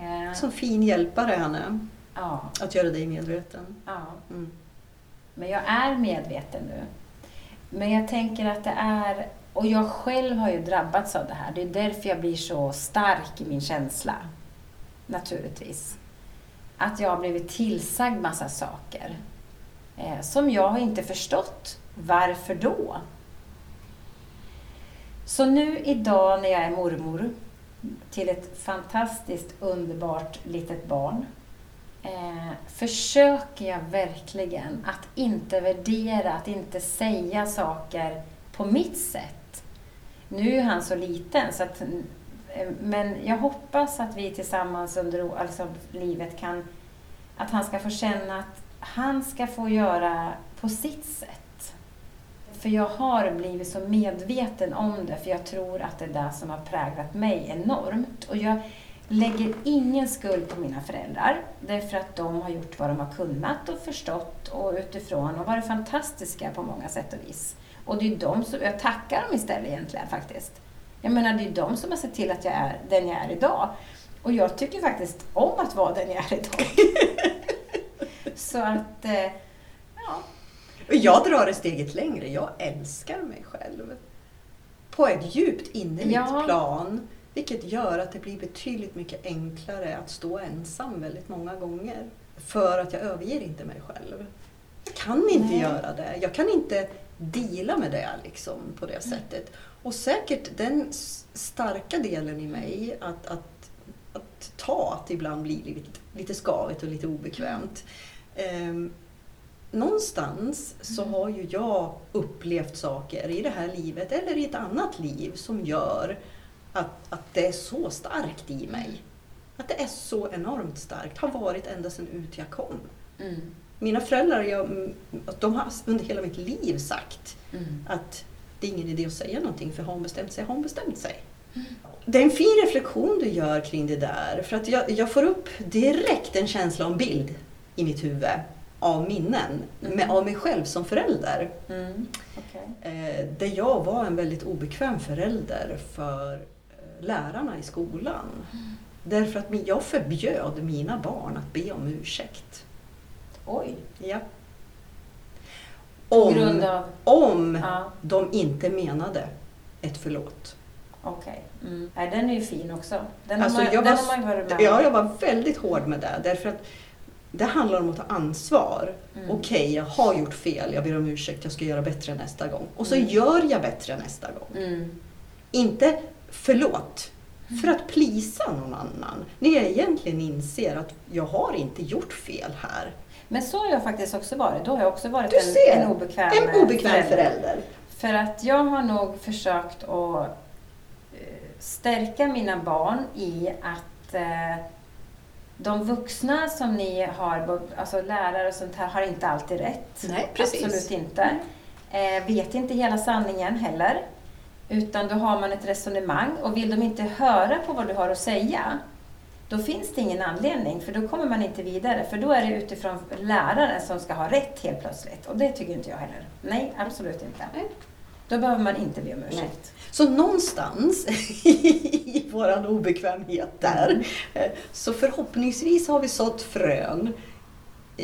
Eh, Som fin hjälpare han är, ja, att göra dig medveten. ja. Mm. Men jag är medveten nu. Men jag tänker att det är, och jag själv har ju drabbats av det här. Det är därför jag blir så stark i min känsla. Naturligtvis. Att jag har blivit tillsagd massa saker. Eh, som jag har inte förstått. Varför då? Så nu idag när jag är mormor till ett fantastiskt underbart litet barn eh, försöker jag verkligen att inte värdera, att inte säga saker på mitt sätt. Nu är han så liten, så att, eh, men jag hoppas att vi tillsammans under alltså, livet kan... Att han ska få känna att han ska få göra på sitt sätt. För jag har blivit så medveten om det, för jag tror att det är det som har präglat mig enormt. Och jag lägger ingen skuld på mina föräldrar, därför att de har gjort vad de har kunnat och förstått och utifrån och varit fantastiska på många sätt och vis. Och det är de som, jag tackar dem istället egentligen faktiskt. Jag menar, det är de som har sett till att jag är den jag är idag. Och jag tycker faktiskt om att vara den jag är idag. Så att, eh, ja. Och jag drar det steget längre. Jag älskar mig själv. På ett djupt innerligt Ja. plan. Vilket gör att det blir betydligt mycket enklare att stå ensam väldigt många gånger. För att jag överger inte mig själv. Jag kan inte Nej. göra det. Jag kan inte deala med det liksom, på det sättet. Och säkert den starka delen i mig att, att, att ta att det ibland blir lite, lite skavigt och lite obekvämt. Ehm, någonstans så har ju jag upplevt saker i det här livet eller i ett annat liv som gör att, att det är så starkt i mig. Att det är så enormt starkt. Har varit ända sedan ut jag kom. Mm, Mina föräldrar, jag, mm, de har under hela mitt liv sagt mm. att det är ingen idé att säga någonting för har hon bestämt sig, har hon bestämt sig. Det är en fin reflektion du gör kring det där. För att jag, jag får upp direkt en känsla en bild i mitt huvud av minnen Mm. med, av mig själv som förälder. Mm. okej. Eh, där jag var en väldigt obekväm förälder för eh, lärarna i skolan. Därför att jag förbjöd mina barn att be om ursäkt. Oj. Ja. Om, grund av... om Ja, de inte menade ett förlåt. okej. Mm. Nej, den är ju fin också. Den Alltså, har man, jag den var- har man ju varit med Ja, jag var väldigt hård med det. Därför att det handlar om att ta ansvar. Mm. Okej, jag har gjort fel. Jag ber om ursäkt. Jag ska göra bättre nästa gång. Och så Mm. gör jag bättre nästa gång. Mm. Inte förlåt. För att plisa någon annan. När jag egentligen inser att jag har inte gjort fel här. Men så har jag faktiskt också varit. Då har jag också varit en, ser! en obekväm, En obekväm förälder. förälder. För att jag har nog försökt att eh, stärka mina barn i att eh, de vuxna som ni har, alltså lärare och sånt här, har inte alltid rätt. Nej, precis. Absolut inte. Eh, vet inte hela sanningen heller. Utan då har man ett resonemang och vill de inte höra på vad du har att säga då finns det ingen anledning, för då kommer man inte vidare. För då är det utifrån läraren som ska ha rätt helt plötsligt. Och det tycker inte jag heller. Nej, absolut inte. Nej. Då behöver man inte be om ursäkt. Nej. Så någonstans i vår obekvämhet där, eh, så förhoppningsvis har vi sått frön i,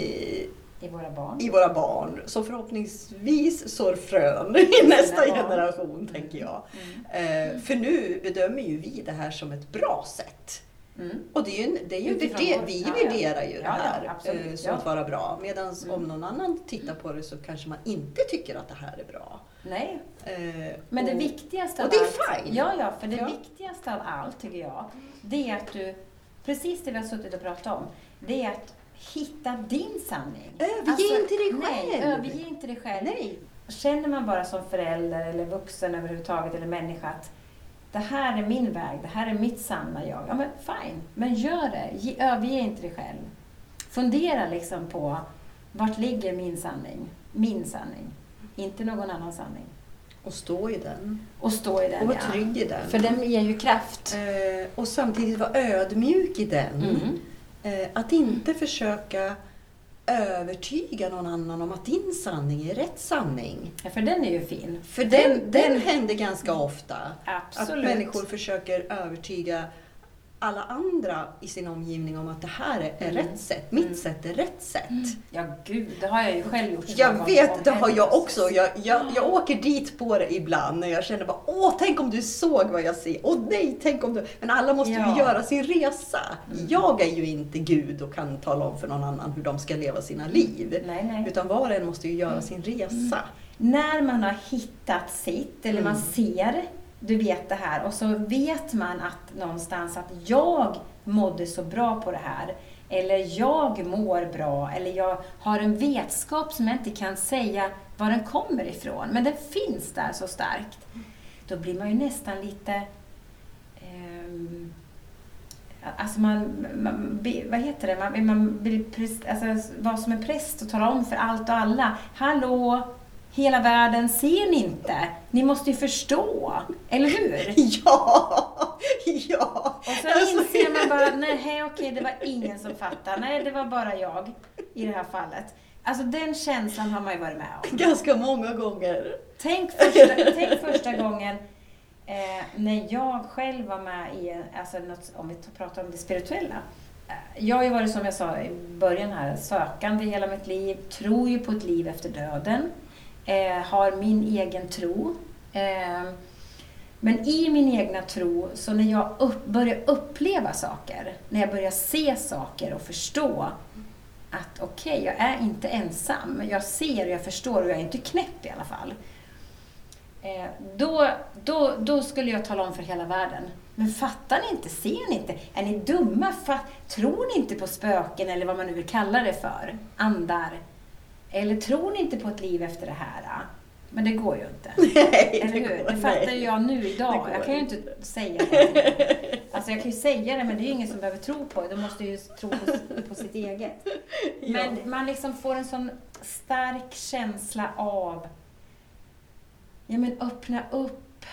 I våra barn. i våra barn. Så förhoppningsvis sår frön i nästa barn. generation, tänker jag. Mm. Eh, För nu bedömer ju vi det här som ett bra sätt. Mm. Och det är ju, det är ju det, vår- vi ja, värderar ju det Ja, ja, här eh, som ja. att vara bra. Medan Mm. om någon annan tittar på det så kanske man inte tycker att det här är bra. Nej, Eh, men det och- viktigaste och av det är allt, fine. Ja, ja, för det Ja. viktigaste av allt tycker jag, det är att du, precis det vi har suttit och pratat om, det är att hitta din sanning. Överge inte dig Nej, själv. överge inte dig själv. Nej. Känner man bara som förälder eller vuxen överhuvudtaget eller människa att det här är min väg, det här är mitt sanna jag. Ja men fine, men gör det. Ge, överge inte dig själv. Fundera liksom på vart ligger min sanning? Min sanning. Inte någon annan sanning. Och stå i den. Och stå i den, Och vara ja. trygg i den. För den ger ju kraft. Eh, och samtidigt vara ödmjuk i den. Mm. Eh, att inte försöka övertyga någon annan om att din sanning är rätt sanning. Ja, för den är ju fin. För den, den, händer ganska ofta. Absolut. Att människor försöker övertyga alla andra i sin omgivning om att det här är, är Mm. rätt sätt. Mitt Mm. sätt är rätt sätt. Ja, gud, det har jag ju själv gjort. Jag vet, det har jag också. Jag, jag, jag åker dit på det ibland när jag känner bara åh, tänk om du såg vad jag ser. Åh nej, tänk om du... Men alla måste Ja. ju göra sin resa. Mm. Jag är ju inte Gud och kan tala om för någon annan hur de ska leva sina liv. Nej, nej. Utan var och en måste ju göra sin resa. När man har hittat sitt, eller man Mm. ser, du vet det här, och så vet man att någonstans att jag mådde så bra på det här, eller jag mår bra, eller jag har en vetskap som jag inte kan säga var den kommer ifrån, men den finns där så starkt. Då blir man ju nästan lite ehm, Alltså man, man, vad heter det, man, man vill präst, alltså, vara som en präst och tala om för allt och alla. Hallå, hela världen, ser ni inte? Ni måste ju förstå, eller hur? Ja! Ja! Och så Alltså- inser man bara, nej okej, det var ingen som fattade. Nej, det var bara jag i det här fallet. Alltså den känslan har man ju varit med om. Ganska många gånger. Tänk första, tänk första gången eh, när jag själv var med i, alltså något, om vi pratar om det spirituella. Eh, Jag har ju varit, som jag sa i början här, sökande hela mitt liv, tror ju på ett liv efter döden, eh, har min egen tro. Eh, men i min egna tro, så när jag upp, börjar uppleva saker, när jag börjar se saker och förstå att okej, jag är inte ensam. Jag ser och jag förstår och jag är inte knäpp i alla fall. Eh, då, då, då skulle jag tala om för hela världen. Men fattar ni inte? Ser ni inte? Är ni dumma? Fatt, tror ni inte på spöken eller vad man nu vill kalla det för? Andar? Eller tror ni inte på ett liv efter det här? Men det går ju inte. Nej, Eller hur? går- Det fattar ju jag nu Det idag. Jag kan ju inte säga det. Alltså jag kan ju säga det, men det är ju ingen som behöver tro på det. De måste ju tro på, på sitt eget. Men man liksom får en sån stark känsla av, ja men öppna upp.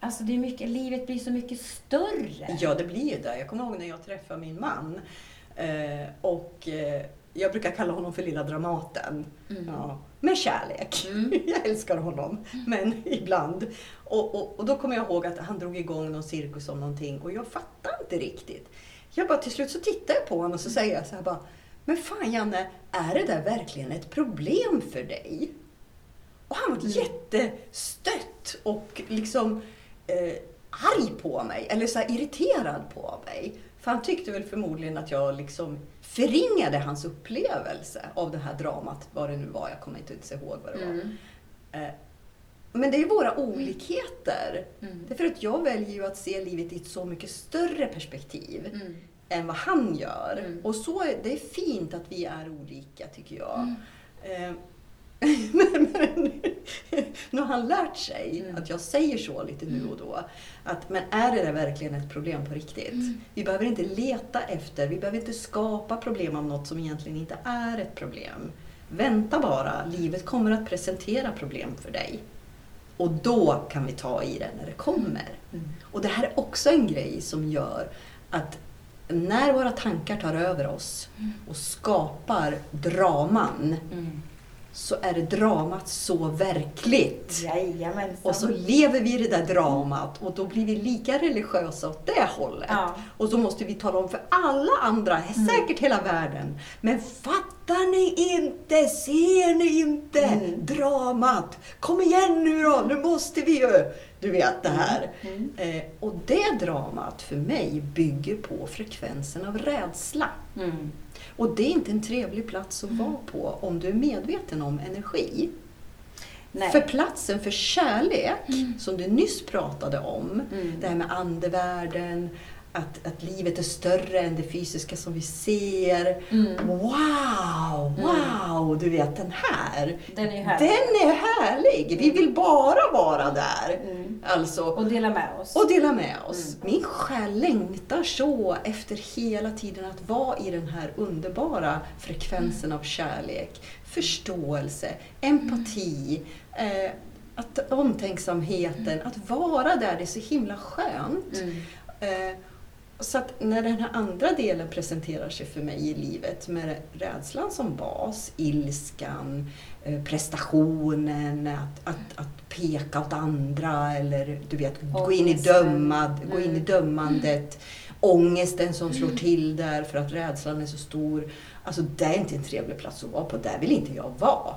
Alltså det är mycket, livet blir så mycket större. Ja, det blir ju det. Jag kommer ihåg när jag träffade min man. Eh, och eh, jag brukar kalla honom för lilla Dramaten. Mm. Ja, med kärlek. Mm. Jag älskar honom, men ibland. Och, och, och då kommer jag ihåg att han drog igång någon cirkus om någonting och jag fattade inte riktigt. Jag bara till slut så tittar jag på honom och så säger jag så här bara, men fan Janne, är det där verkligen ett problem för dig? Och han var jättestött och liksom eh, arg på mig, eller så irriterad på mig. För han tyckte väl förmodligen att jag liksom förringade hans upplevelse av det här dramat, vad det nu var. Jag kommer inte ens ihåg vad det var. Mm. Eh, Men det är våra olikheter. Mm. Därför att jag väljer ju att se livet i ett så mycket större perspektiv Mm. än vad han gör. Mm. Och så det är fint att vi är olika, tycker jag. Mm. Men, men nu har han lärt sig Mm. att jag säger så lite nu och då. Att, men är det där verkligen ett problem på riktigt? Mm. Vi behöver inte leta efter, vi behöver inte skapa problem av något som egentligen inte är ett problem. Vänta bara, livet kommer att presentera problem för dig. Och då kan vi ta i det när det kommer. Mm. Och det här är också en grej som gör att när våra tankar tar över oss och skapar draman Mm. Så är dramat så verkligt. Jajamensan. Och så lever vi i det där dramat och då blir vi lika religiösa åt det hållet. Ja. Och så måste vi tala om för alla andra, säkert hela världen. Men fattar ni inte? Ser ni inte Mm. dramat? Kom igen nu då, nu måste vi ju! Du vet det här. Mm. Eh, och det dramat för mig bygger på frekvensen av rädsla. Mm. Och det är inte en trevlig plats att vara på om du är medveten om energi. Nej. För platsen för kärlek, som du nyss pratade om, Mm. det här med andevärlden, att, att livet är större än det fysiska som vi ser. Mm. Wow, wow, du vet den här. Den är härlig. Den är härlig! Vi vill bara vara där. Mm. Alltså, Och dela med oss. och dela med oss. Min själ längtar så efter hela tiden att vara i den här underbara frekvensen av kärlek, förståelse, empati, eh, att, omtänksamheten, att vara där, det är så himla skönt. Mm. Eh, så att när den här andra delen presenterar sig för mig i livet med rädslan som bas, ilskan, eh, prestationen, att, att, att peka åt andra eller du vet, gå in, i dömad, gå in i Mm. dömandet. Ångesten som slår till där för att rädslan är så stor. Alltså det är inte en trevlig plats att vara på, där vill inte jag vara.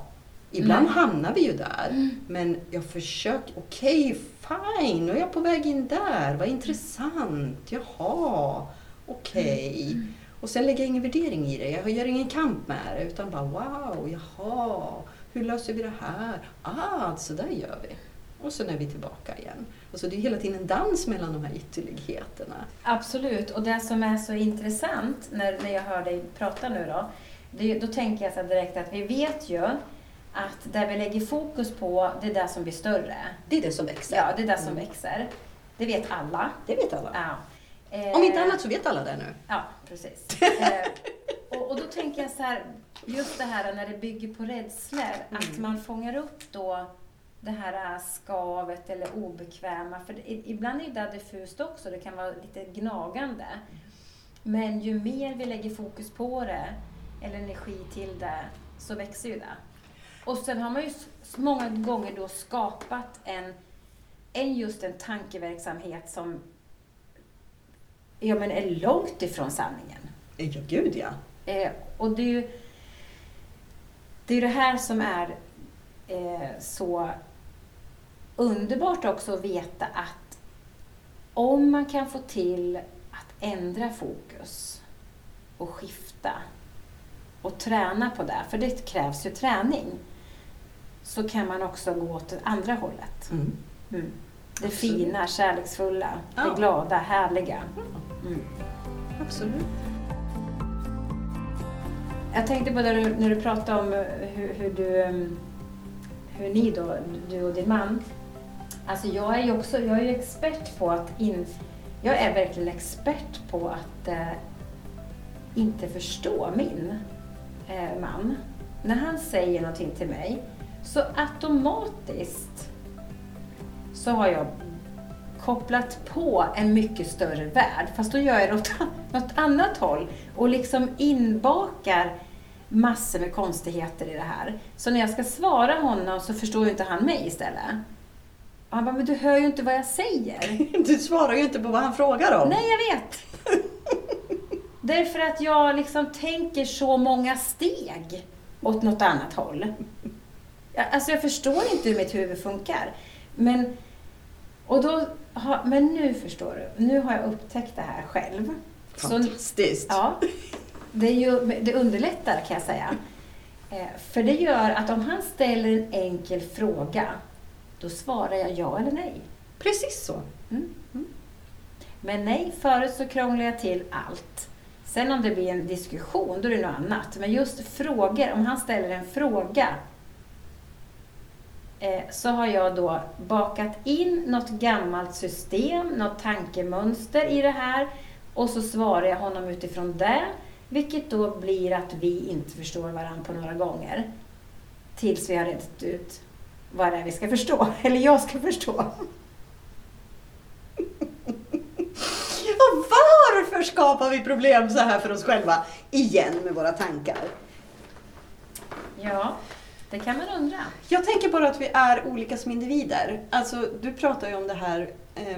Ibland Nej. hamnar vi ju där, men jag försöker, okej, fine, nu är jag på väg in där, vad intressant, jaha, okej. Och sen lägger jag ingen värdering i det, jag gör ingen kamp med det, utan bara wow, jaha, hur löser vi det här? Ah, så där gör vi. Och sen är vi tillbaka igen. Alltså det är hela tiden en dans mellan de här ytterligheterna. Absolut, och det som är så intressant när, när jag hör dig prata nu då, det, då tänker jag så direkt att vi vet ju att där vi lägger fokus på, det är det som blir större. Det är det som växer. Ja, det är det som Mm. växer. Det vet alla. Det vet alla. Ja. Eh, Om inte annat så vet alla det nu. Ja, precis. Eh, och, och då tänker jag så här, just det här när det bygger på rädslor, att Mm. man fångar upp då det här skavet eller obekväma. För det, ibland är det diffust också, det kan vara lite gnagande. Men ju mer vi lägger fokus på det, eller energi till det, så växer ju det. Och sen har man ju många gånger då skapat en, en just en tankeverksamhet som ja, men är långt ifrån sanningen. Ja, gud ja. Eh, och det är ju det, är det här som är eh, så underbart också att veta att om man kan få till att ändra fokus och skifta och träna på det, för det krävs ju träning, så kan man också gå åt andra hållet. Mm. Mm. Det Absolut. fina, kärleksfulla, Ja. det glada, härliga. Mm. Absolut. Jag tänkte på det när du pratade om eh, hur, hur du, mm, hur ni då, du och din man. Alltså jag är ju också, jag är expert på att in, jag är verkligen expert på att eh, inte förstå min eh, man. När han säger någonting till mig så automatiskt så har jag kopplat på en mycket större värld. Fast då gör jag det åt något annat håll och liksom inbakar massor med konstigheter i det här. Så när jag ska svara honom så förstår ju inte han mig istället. Och han bara, men du hör ju inte vad jag säger. Du svarar ju inte på vad han frågar om. Nej, jag vet. Därför att jag liksom tänker så många steg åt något annat håll. Alltså jag förstår inte hur mitt huvud funkar. Men, och då, har, men nu förstår du. Nu har jag upptäckt det här själv. Så, Fantastiskt. ja, det, är ju, det underlättar kan jag säga. Eh, För det gör att om han ställer en enkel fråga, då svarar jag ja eller nej. Precis så. Men nej, förut så krånglar jag till allt. Sen om det blir en diskussion, då är det något annat. Men just frågor, om han ställer en fråga, Eh, så har jag då bakat in något gammalt system, något tankemönster i det här och så svarar jag honom utifrån det, vilket då blir att vi inte förstår varandra på några gånger. Tills vi har rätt ut vad det är vi ska förstå, eller jag ska förstå. Och varför skapar vi problem så här för oss själva? Igen med våra tankar. Ja, det kan man undra. Jag tänker bara att vi är olika som individer. Alltså, du pratar ju om det här, eh,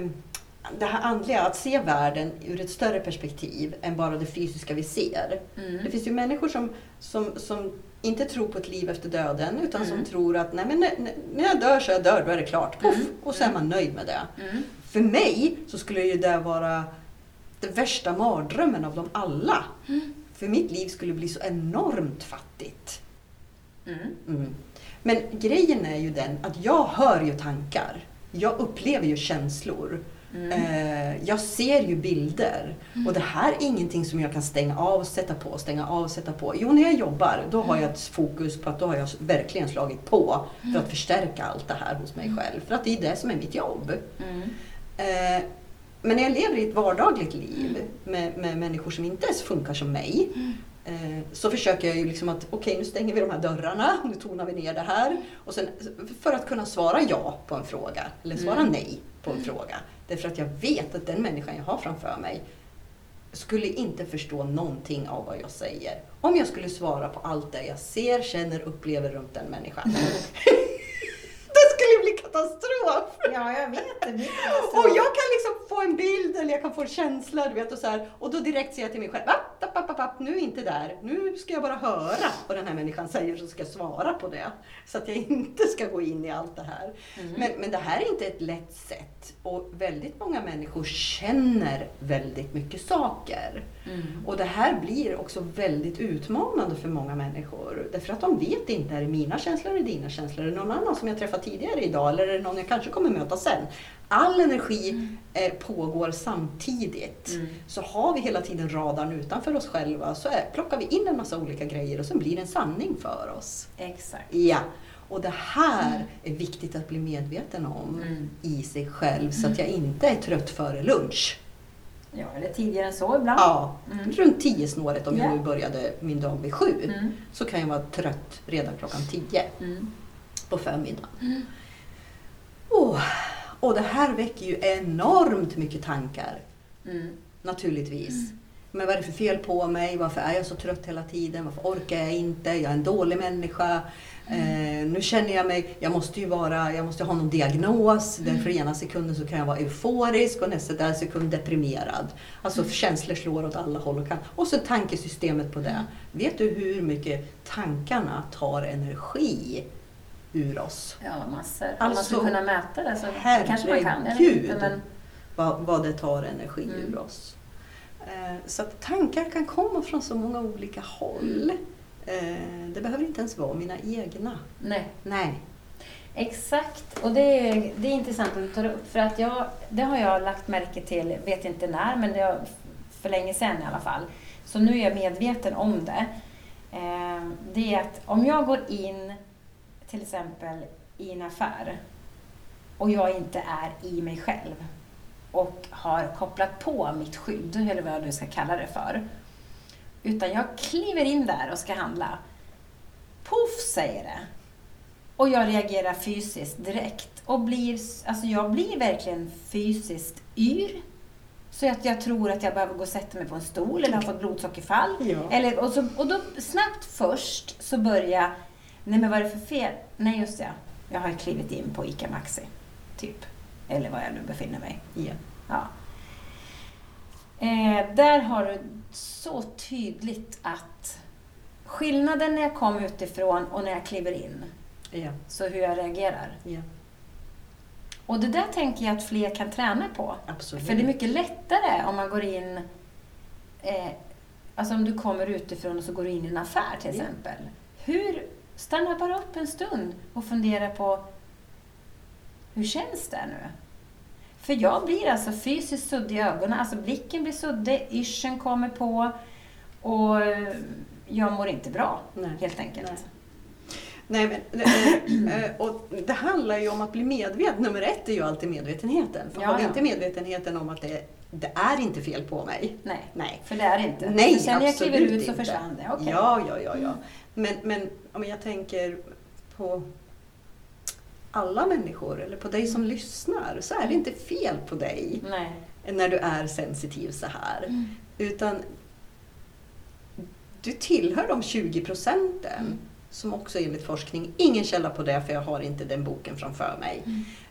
det här andliga, att se världen ur ett större perspektiv än bara det fysiska vi ser. Mm. Det finns ju människor som, som, som inte tror på ett liv efter döden utan Mm. som tror att Nej, men när, när jag dör så jag död, då är det klart. Puff! Mm. Och så är man nöjd med det. Mm. För mig så skulle ju det vara den värsta mardrömmen av dem alla. Mm. För mitt liv skulle bli så enormt fattigt. Mm. Mm. Men grejen är ju den att jag hör ju tankar. Jag upplever ju känslor. Mm. Eh, jag ser ju bilder. Mm. Och det här är ingenting som jag kan stänga av, sätta på, stänga av, sätta på. Jo, när jag jobbar, då har jag ett fokus på att då har jag verkligen slagit på för Mm. att förstärka allt det här hos mig själv. För att det är det som är mitt jobb. Mm. Eh, men när jag lever i ett vardagligt liv med, med människor som inte ens funkar som mig så försöker jag ju liksom att okej nu stänger vi de här dörrarna, nu tonar vi ner det här. Och sen, för att kunna svara ja på en fråga eller svara Mm. nej på en fråga. Därför att jag vet att den människan jag har framför mig skulle inte förstå någonting av vad jag säger. Om jag skulle svara på allt det jag ser, känner, upplever runt den människan. katastrof! Ja, jag vet. Det blir Och jag kan liksom få en bild eller jag kan få en känsla, du vet, och, så här, och då direkt säger jag till mig själv, app, app, app, app, nu är inte där. Nu ska jag bara höra vad den här människan säger så ska jag svara på det. Så att jag inte ska gå in i allt det här. Mm. Men, men det här är inte ett lätt sätt och väldigt många människor känner väldigt mycket saker. Mm. Och det här blir också väldigt utmanande för många människor. Därför att de vet inte, är det mina känslor, det dina känslor, är det någon annan som jag träffat tidigare idag eller är det någon jag kanske kommer möta sen? All energi eh, pågår samtidigt. Mm. Så har vi hela tiden radarn utanför oss själva så är, plockar vi in en massa olika grejer och sen blir det en sanning för oss. Exakt. Ja, och det här är viktigt att bli medveten om Mm. i sig själv så att jag inte är trött före lunch. Ja, eller tidigare än så ibland. Ja, Mm. runt tio snåret om Ja. jag nu började min dag vid sju Mm. så kan jag vara trött redan klockan tio Mm. på förmiddagen. Mm. Åh, och det här väcker ju enormt mycket tankar Mm. naturligtvis. Men vad är det för fel på mig? Varför är jag så trött hela tiden? Varför orkar jag inte? Jag är en dålig människa. Eh, nu känner jag mig, jag måste ju vara, jag måste ha någon diagnos. Därför ena sekunden så kan jag vara euforisk och nästa där sekund deprimerad. Alltså känslor slår åt alla håll och kan. Och så tankesystemet på det. Vet du hur mycket tankarna tar energi ur oss? Ja, massor. Om Alltså, man skulle kunna mäta det så kanske man kan. Herregud. men vad, vad det tar energi Mm. ur oss. Eh, så att tankar kan komma från så många olika håll. Eh, det behöver inte ens vara mina egna. nej. Nej. Exakt, och det är, det är intressant att du tar upp för att jag, det har jag lagt märke till, vet inte när, men det har, för länge sedan i alla fall. Så nu är jag medveten om det. Eh, det är att om jag går in till exempel i en affär och jag inte är i mig själv och har kopplat på mitt skydd, eller vad jag nu ska kalla det för. Utan jag kliver in där och ska handla. Poff säger det. Och jag reagerar fysiskt direkt. Och blir, alltså jag blir verkligen fysiskt yr. Så att jag tror att jag behöver gå och sätta mig på en stol eller har fått blodsockerfall. Ja. Eller, och, så, och då snabbt först så börjar nej men vad är det för fel? Nej just det, jag har klivit in på ICA Maxi. Typ. Eller var jag nu befinner mig. Ja. Ja. Eh, där har du så tydligt att skillnaden när jag kom utifrån och när jag kliver in, Ja. så hur jag reagerar. ja. Och det där tänker jag att fler kan träna på. Absolut. För det är mycket lättare om man går in, eh, alltså om du kommer utifrån och så går du in i en affär till Ja. exempel. Hur, stanna bara upp en stund och fundera på, hur känns det nu? För jag blir alltså fysiskt suddig i ögonen, alltså blicken blir suddig, yrseln kommer på och eh, jag mår inte bra Nej. helt enkelt. Nej. Nej, men, eh, eh, och det handlar ju om att bli medveten. Nummer ett är ju alltid medvetenheten. För Ja, har vi inte medvetenheten om att det, det är inte fel på mig. Nej, Nej. för det är det inte. Nej, för sen när jag kliver ut så inte. försvann det. Okej. Ja, ja, ja, ja. Men, men om jag tänker på alla människor, eller på dig som lyssnar, så är det inte fel på dig Nej. när du är sensitiv så här. Mm. Utan du tillhör de 20 procenten Mm. som också enligt forskning, ingen källa på det för jag har inte den boken framför mig,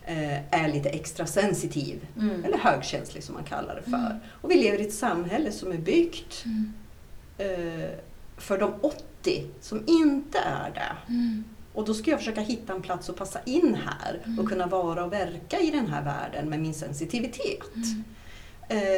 eh, är lite extra sensitiv. Mm. Eller högkänslig som man kallar det för. Mm. Och vi lever i ett samhälle som är byggt Mm. eh, för de 80 som inte är det. Mm. Och då ska jag försöka hitta en plats att passa in här Mm. och kunna vara och verka i den här världen med min sensitivitet. Mm.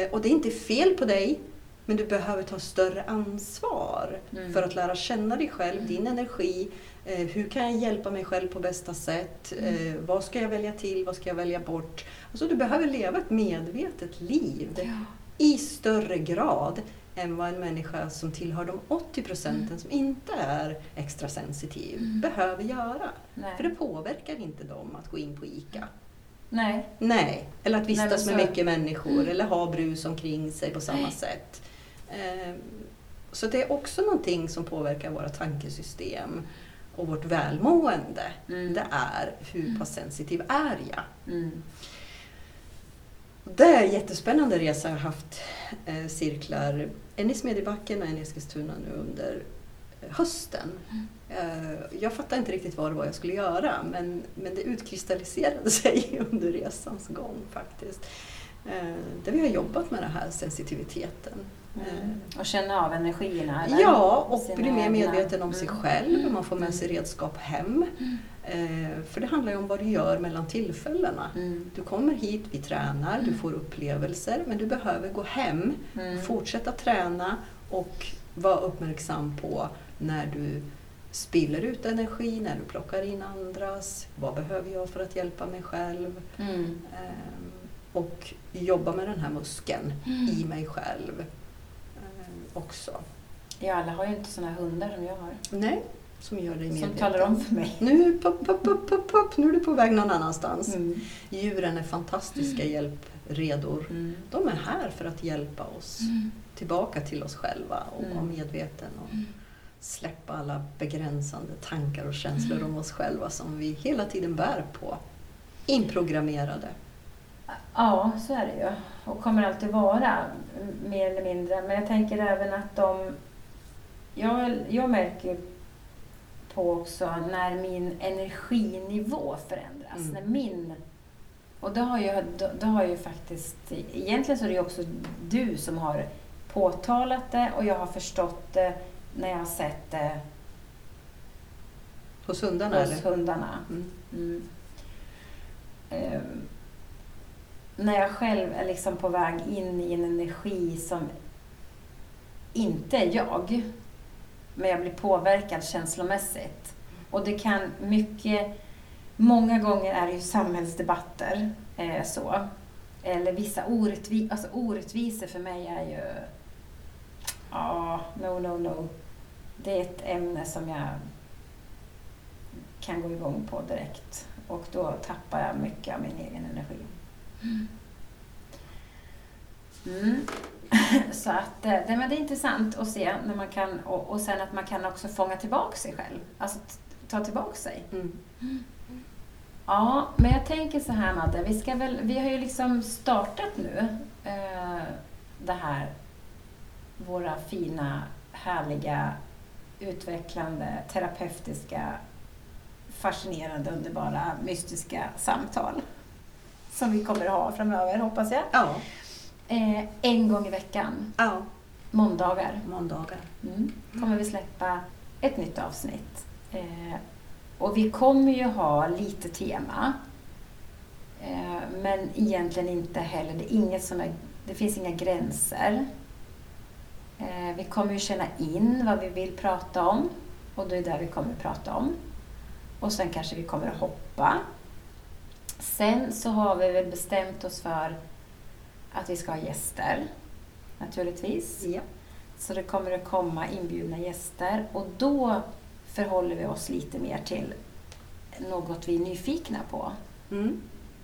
Eh, och det är inte fel på dig, men du behöver ta större ansvar Mm. för att lära känna dig själv, Mm. din energi. Eh, hur kan jag hjälpa mig själv på bästa sätt? Mm. Eh, vad ska jag välja till? Vad ska jag välja bort? Alltså, du behöver leva ett medvetet liv Ja. i större grad än vad en människa som tillhör de 80 procenten Mm. som inte är extra sensitiv Mm. behöver göra. Nej. För det påverkar inte dem att gå in på ICA. Nej. Nej, eller att Nej, vistas men med mycket människor Mm. eller ha brus omkring sig på samma Nej. sätt. Ehm, Så det är också någonting som påverkar våra tankesystem och vårt välmående. Mm. Det är hur pass sensitiv är jag? Mm. Det är en jättespännande resa. Jag har haft eh, cirklar, en i Smedjebacken och en i Eskilstuna nu under eh, hösten. Eh, jag fattade inte riktigt vad det var jag skulle göra men, men det utkristalliserade sig under resans gång faktiskt. Eh, där vi har jobbat med den här sensitiviteten. Mm. Och känna av energierna? Eller? Ja, och bli mer medveten om sig Mm. själv. Man får med sig redskap hem. Mm. Eh, för det handlar ju om vad du gör mellan tillfällena. Mm. Du kommer hit, vi tränar, du får upplevelser men du behöver gå hem, Mm. fortsätta träna och vara uppmärksam på när du spiller ut energi, när du plockar in andras. Vad behöver jag för att hjälpa mig själv? Mm. Ehm, och jobba med den här muskeln Mm. i mig själv ehm, också. Ja, alla har ju inte såna hundar som jag har. Nej, som gör dig medveten. Som talar om för mig. Nu, pop, pop, pop, pop, pop, nu är du på väg någon annanstans. Mm. Djuren är fantastiska hjälpredor. Mm. De är här för att hjälpa oss Mm. tillbaka till oss själva och Mm. vara medveten och Mm. släppa alla begränsande tankar och känslor Mm. om oss själva som vi hela tiden bär på. Inprogrammerade. Ja, så är det ju. Och kommer alltid vara, mer eller mindre. Men jag tänker även att de... Jag, jag märker på också när min energinivå förändras. Mm. När min... Och det har, ju, då, då har ju faktiskt... Egentligen så är det ju också du som har påtalat det och jag har förstått det när jag har sett det Hos hundarna hos eller? hundarna. Mm. Mm. Ehm, när jag själv är liksom på väg in i en energi som inte är jag, men jag blir påverkad känslomässigt. Och det kan mycket, många gånger är det ju samhällsdebatter eh, så. Eller vissa orättvi, alltså orättvisor för mig är ju, ja, no, no, no. Det är ett ämne som jag kan gå igång på direkt. Och då tappar jag mycket av min egen energi. Mm. Så att eh, det, men det är intressant att se när man kan, och, och sen att man kan också fånga tillbaka sig själv. Alltså ta tillbaka sig. Mm. Ja, men jag tänker så här Madde, vi, ska väl, vi har ju liksom startat nu eh, det här, våra fina, härliga, utvecklande, terapeutiska, fascinerande, underbara, mystiska samtal. Som vi kommer att ha framöver, hoppas jag. Ja. Eh, en gång i veckan, ja, måndagar, måndagar. mm. kommer vi släppa ett nytt avsnitt. Eh, och vi kommer ju ha lite tema. Eh, men egentligen inte heller, det, är inget som är, det finns inga gränser. Eh, vi kommer ju känna in vad vi vill prata om och det är det vi kommer att prata om. Och sen kanske vi kommer att hoppa. Sen så har vi väl bestämt oss för att vi ska ha gäster, naturligtvis. Ja. Så det kommer att komma inbjudna gäster och då förhåller vi oss lite mer till något vi är nyfikna på. Mm.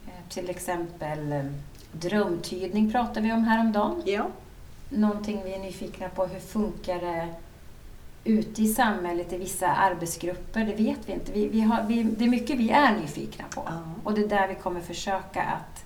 Eh, Till exempel eh, drömtydning pratade vi om häromdagen. ja. Någonting vi är nyfikna på, hur funkar det ute i samhället i vissa arbetsgrupper? Det vet vi inte. Vi, vi har, vi, det är mycket vi är nyfikna på Ja. och det är där vi kommer försöka att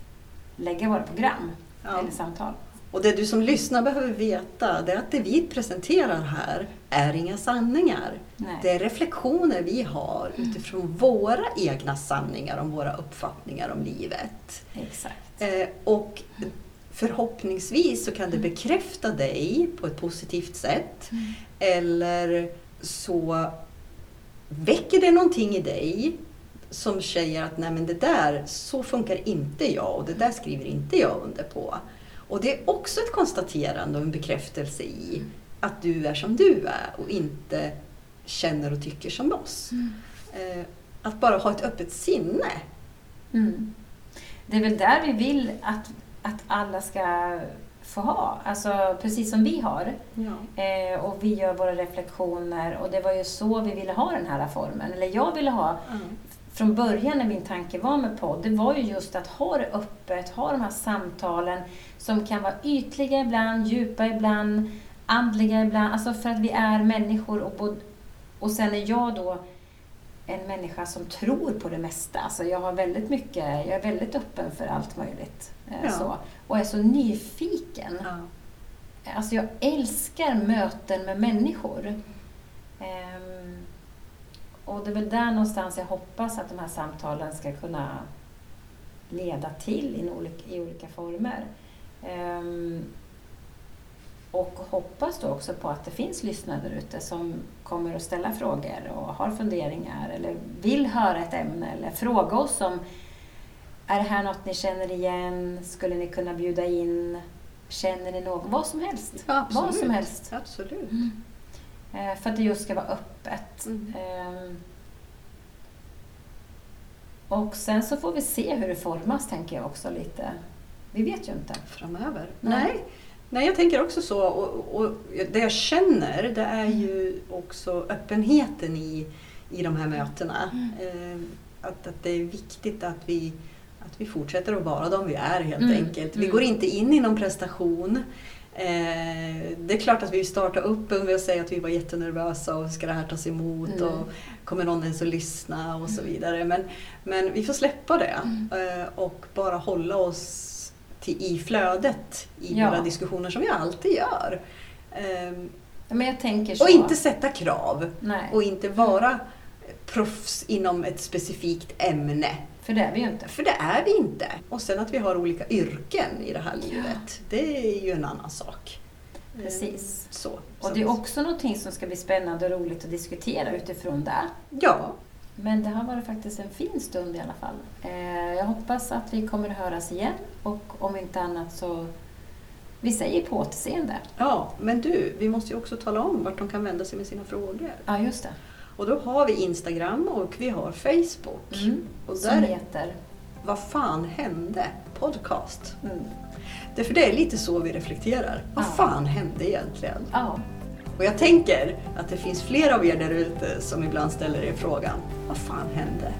lägga våra program Ja. eller samtal. Och det du som lyssnar behöver veta det är att det vi presenterar här är inga sanningar. Nej. Det är reflektioner vi har utifrån våra egna sanningar om våra uppfattningar om livet. Exakt. Eh, och förhoppningsvis så kan det bekräfta dig på ett positivt sätt. Mm. Eller så väcker det någonting i dig som säger att nej men det där, så funkar inte jag och det där skriver inte jag under på. Och det är också ett konstaterande och en bekräftelse i att du är som du är och inte känner och tycker som oss. Mm. Eh, att bara ha ett öppet sinne. Mm. Det är väl där vi vill att, att alla ska få ha. Alltså precis som vi har. Ja. Eh, och vi gör våra reflektioner och det var ju så vi ville ha den här formen. Eller jag ville ha från början när min tanke var med podd, det var ju just att ha det öppet, ha de här samtalen som kan vara ytliga ibland, djupa ibland, andliga ibland. Alltså för att vi är människor och, och sen är jag då en människa som tror på det mesta. Alltså jag, har väldigt mycket, jag är väldigt öppen för allt möjligt. eh, Ja. Så. Och är så nyfiken. Ja. Alltså jag älskar möten med människor. Och det är väl där någonstans jag hoppas att de här samtalen ska kunna leda till i olika, i olika former. Ehm, och hoppas då också på att det finns lyssnare där ute som kommer att ställa frågor och har funderingar eller vill höra ett ämne eller fråga oss om är det här något ni känner igen? Skulle ni kunna bjuda in? Känner ni någon? Vad som helst. Ja, absolut. Vad som helst. Absolut. Eh, För att det just ska vara öppet. Mm. Ehm, Och sen så får vi se hur det formas, tänker jag också lite. Vi vet ju inte. Framöver? Nej. Nej. Nej, jag tänker också så. Och, och det jag känner det är ju också öppenheten i, i de här mötena. Mm. Eh, att, att det är viktigt att vi, att vi fortsätter att vara de vi är helt Mm. enkelt. Vi Mm. går inte in i någon prestation. Eh, det är klart att vi startar upp med att säga att vi var jättenervösa och ska det här tas emot Mm. och kommer någon ens att lyssna och så vidare. Men, men vi får släppa det Mm. eh, och bara hålla oss till, i flödet i Ja. våra diskussioner som vi alltid gör. Så. och inte sätta krav Nej, och inte vara proffs inom ett specifikt ämne. För det är vi ju inte. För det är vi inte. Och sen att vi har olika yrken i det här livet, det är ju en annan sak. Ehm, Precis. Så. Och det är också någonting som ska bli spännande och roligt att diskutera utifrån det. Ja, Men det har varit faktiskt en fin stund i alla fall. Eh, Jag hoppas att vi kommer att höras igen och om inte annat så vi säger på återseende. ja, men du, vi måste ju också tala om vart de kan vända sig med sina frågor. Ja, just det. Och då har vi Instagram och vi har Facebook. Mm. Och där Som heter? Vad fan hände? Podcast. Mm. Det, för det är lite så vi reflekterar. Vad ja. fan hände egentligen? Ja. Och jag tänker att det finns flera av er där ute som ibland ställer er frågan, vad fan hände?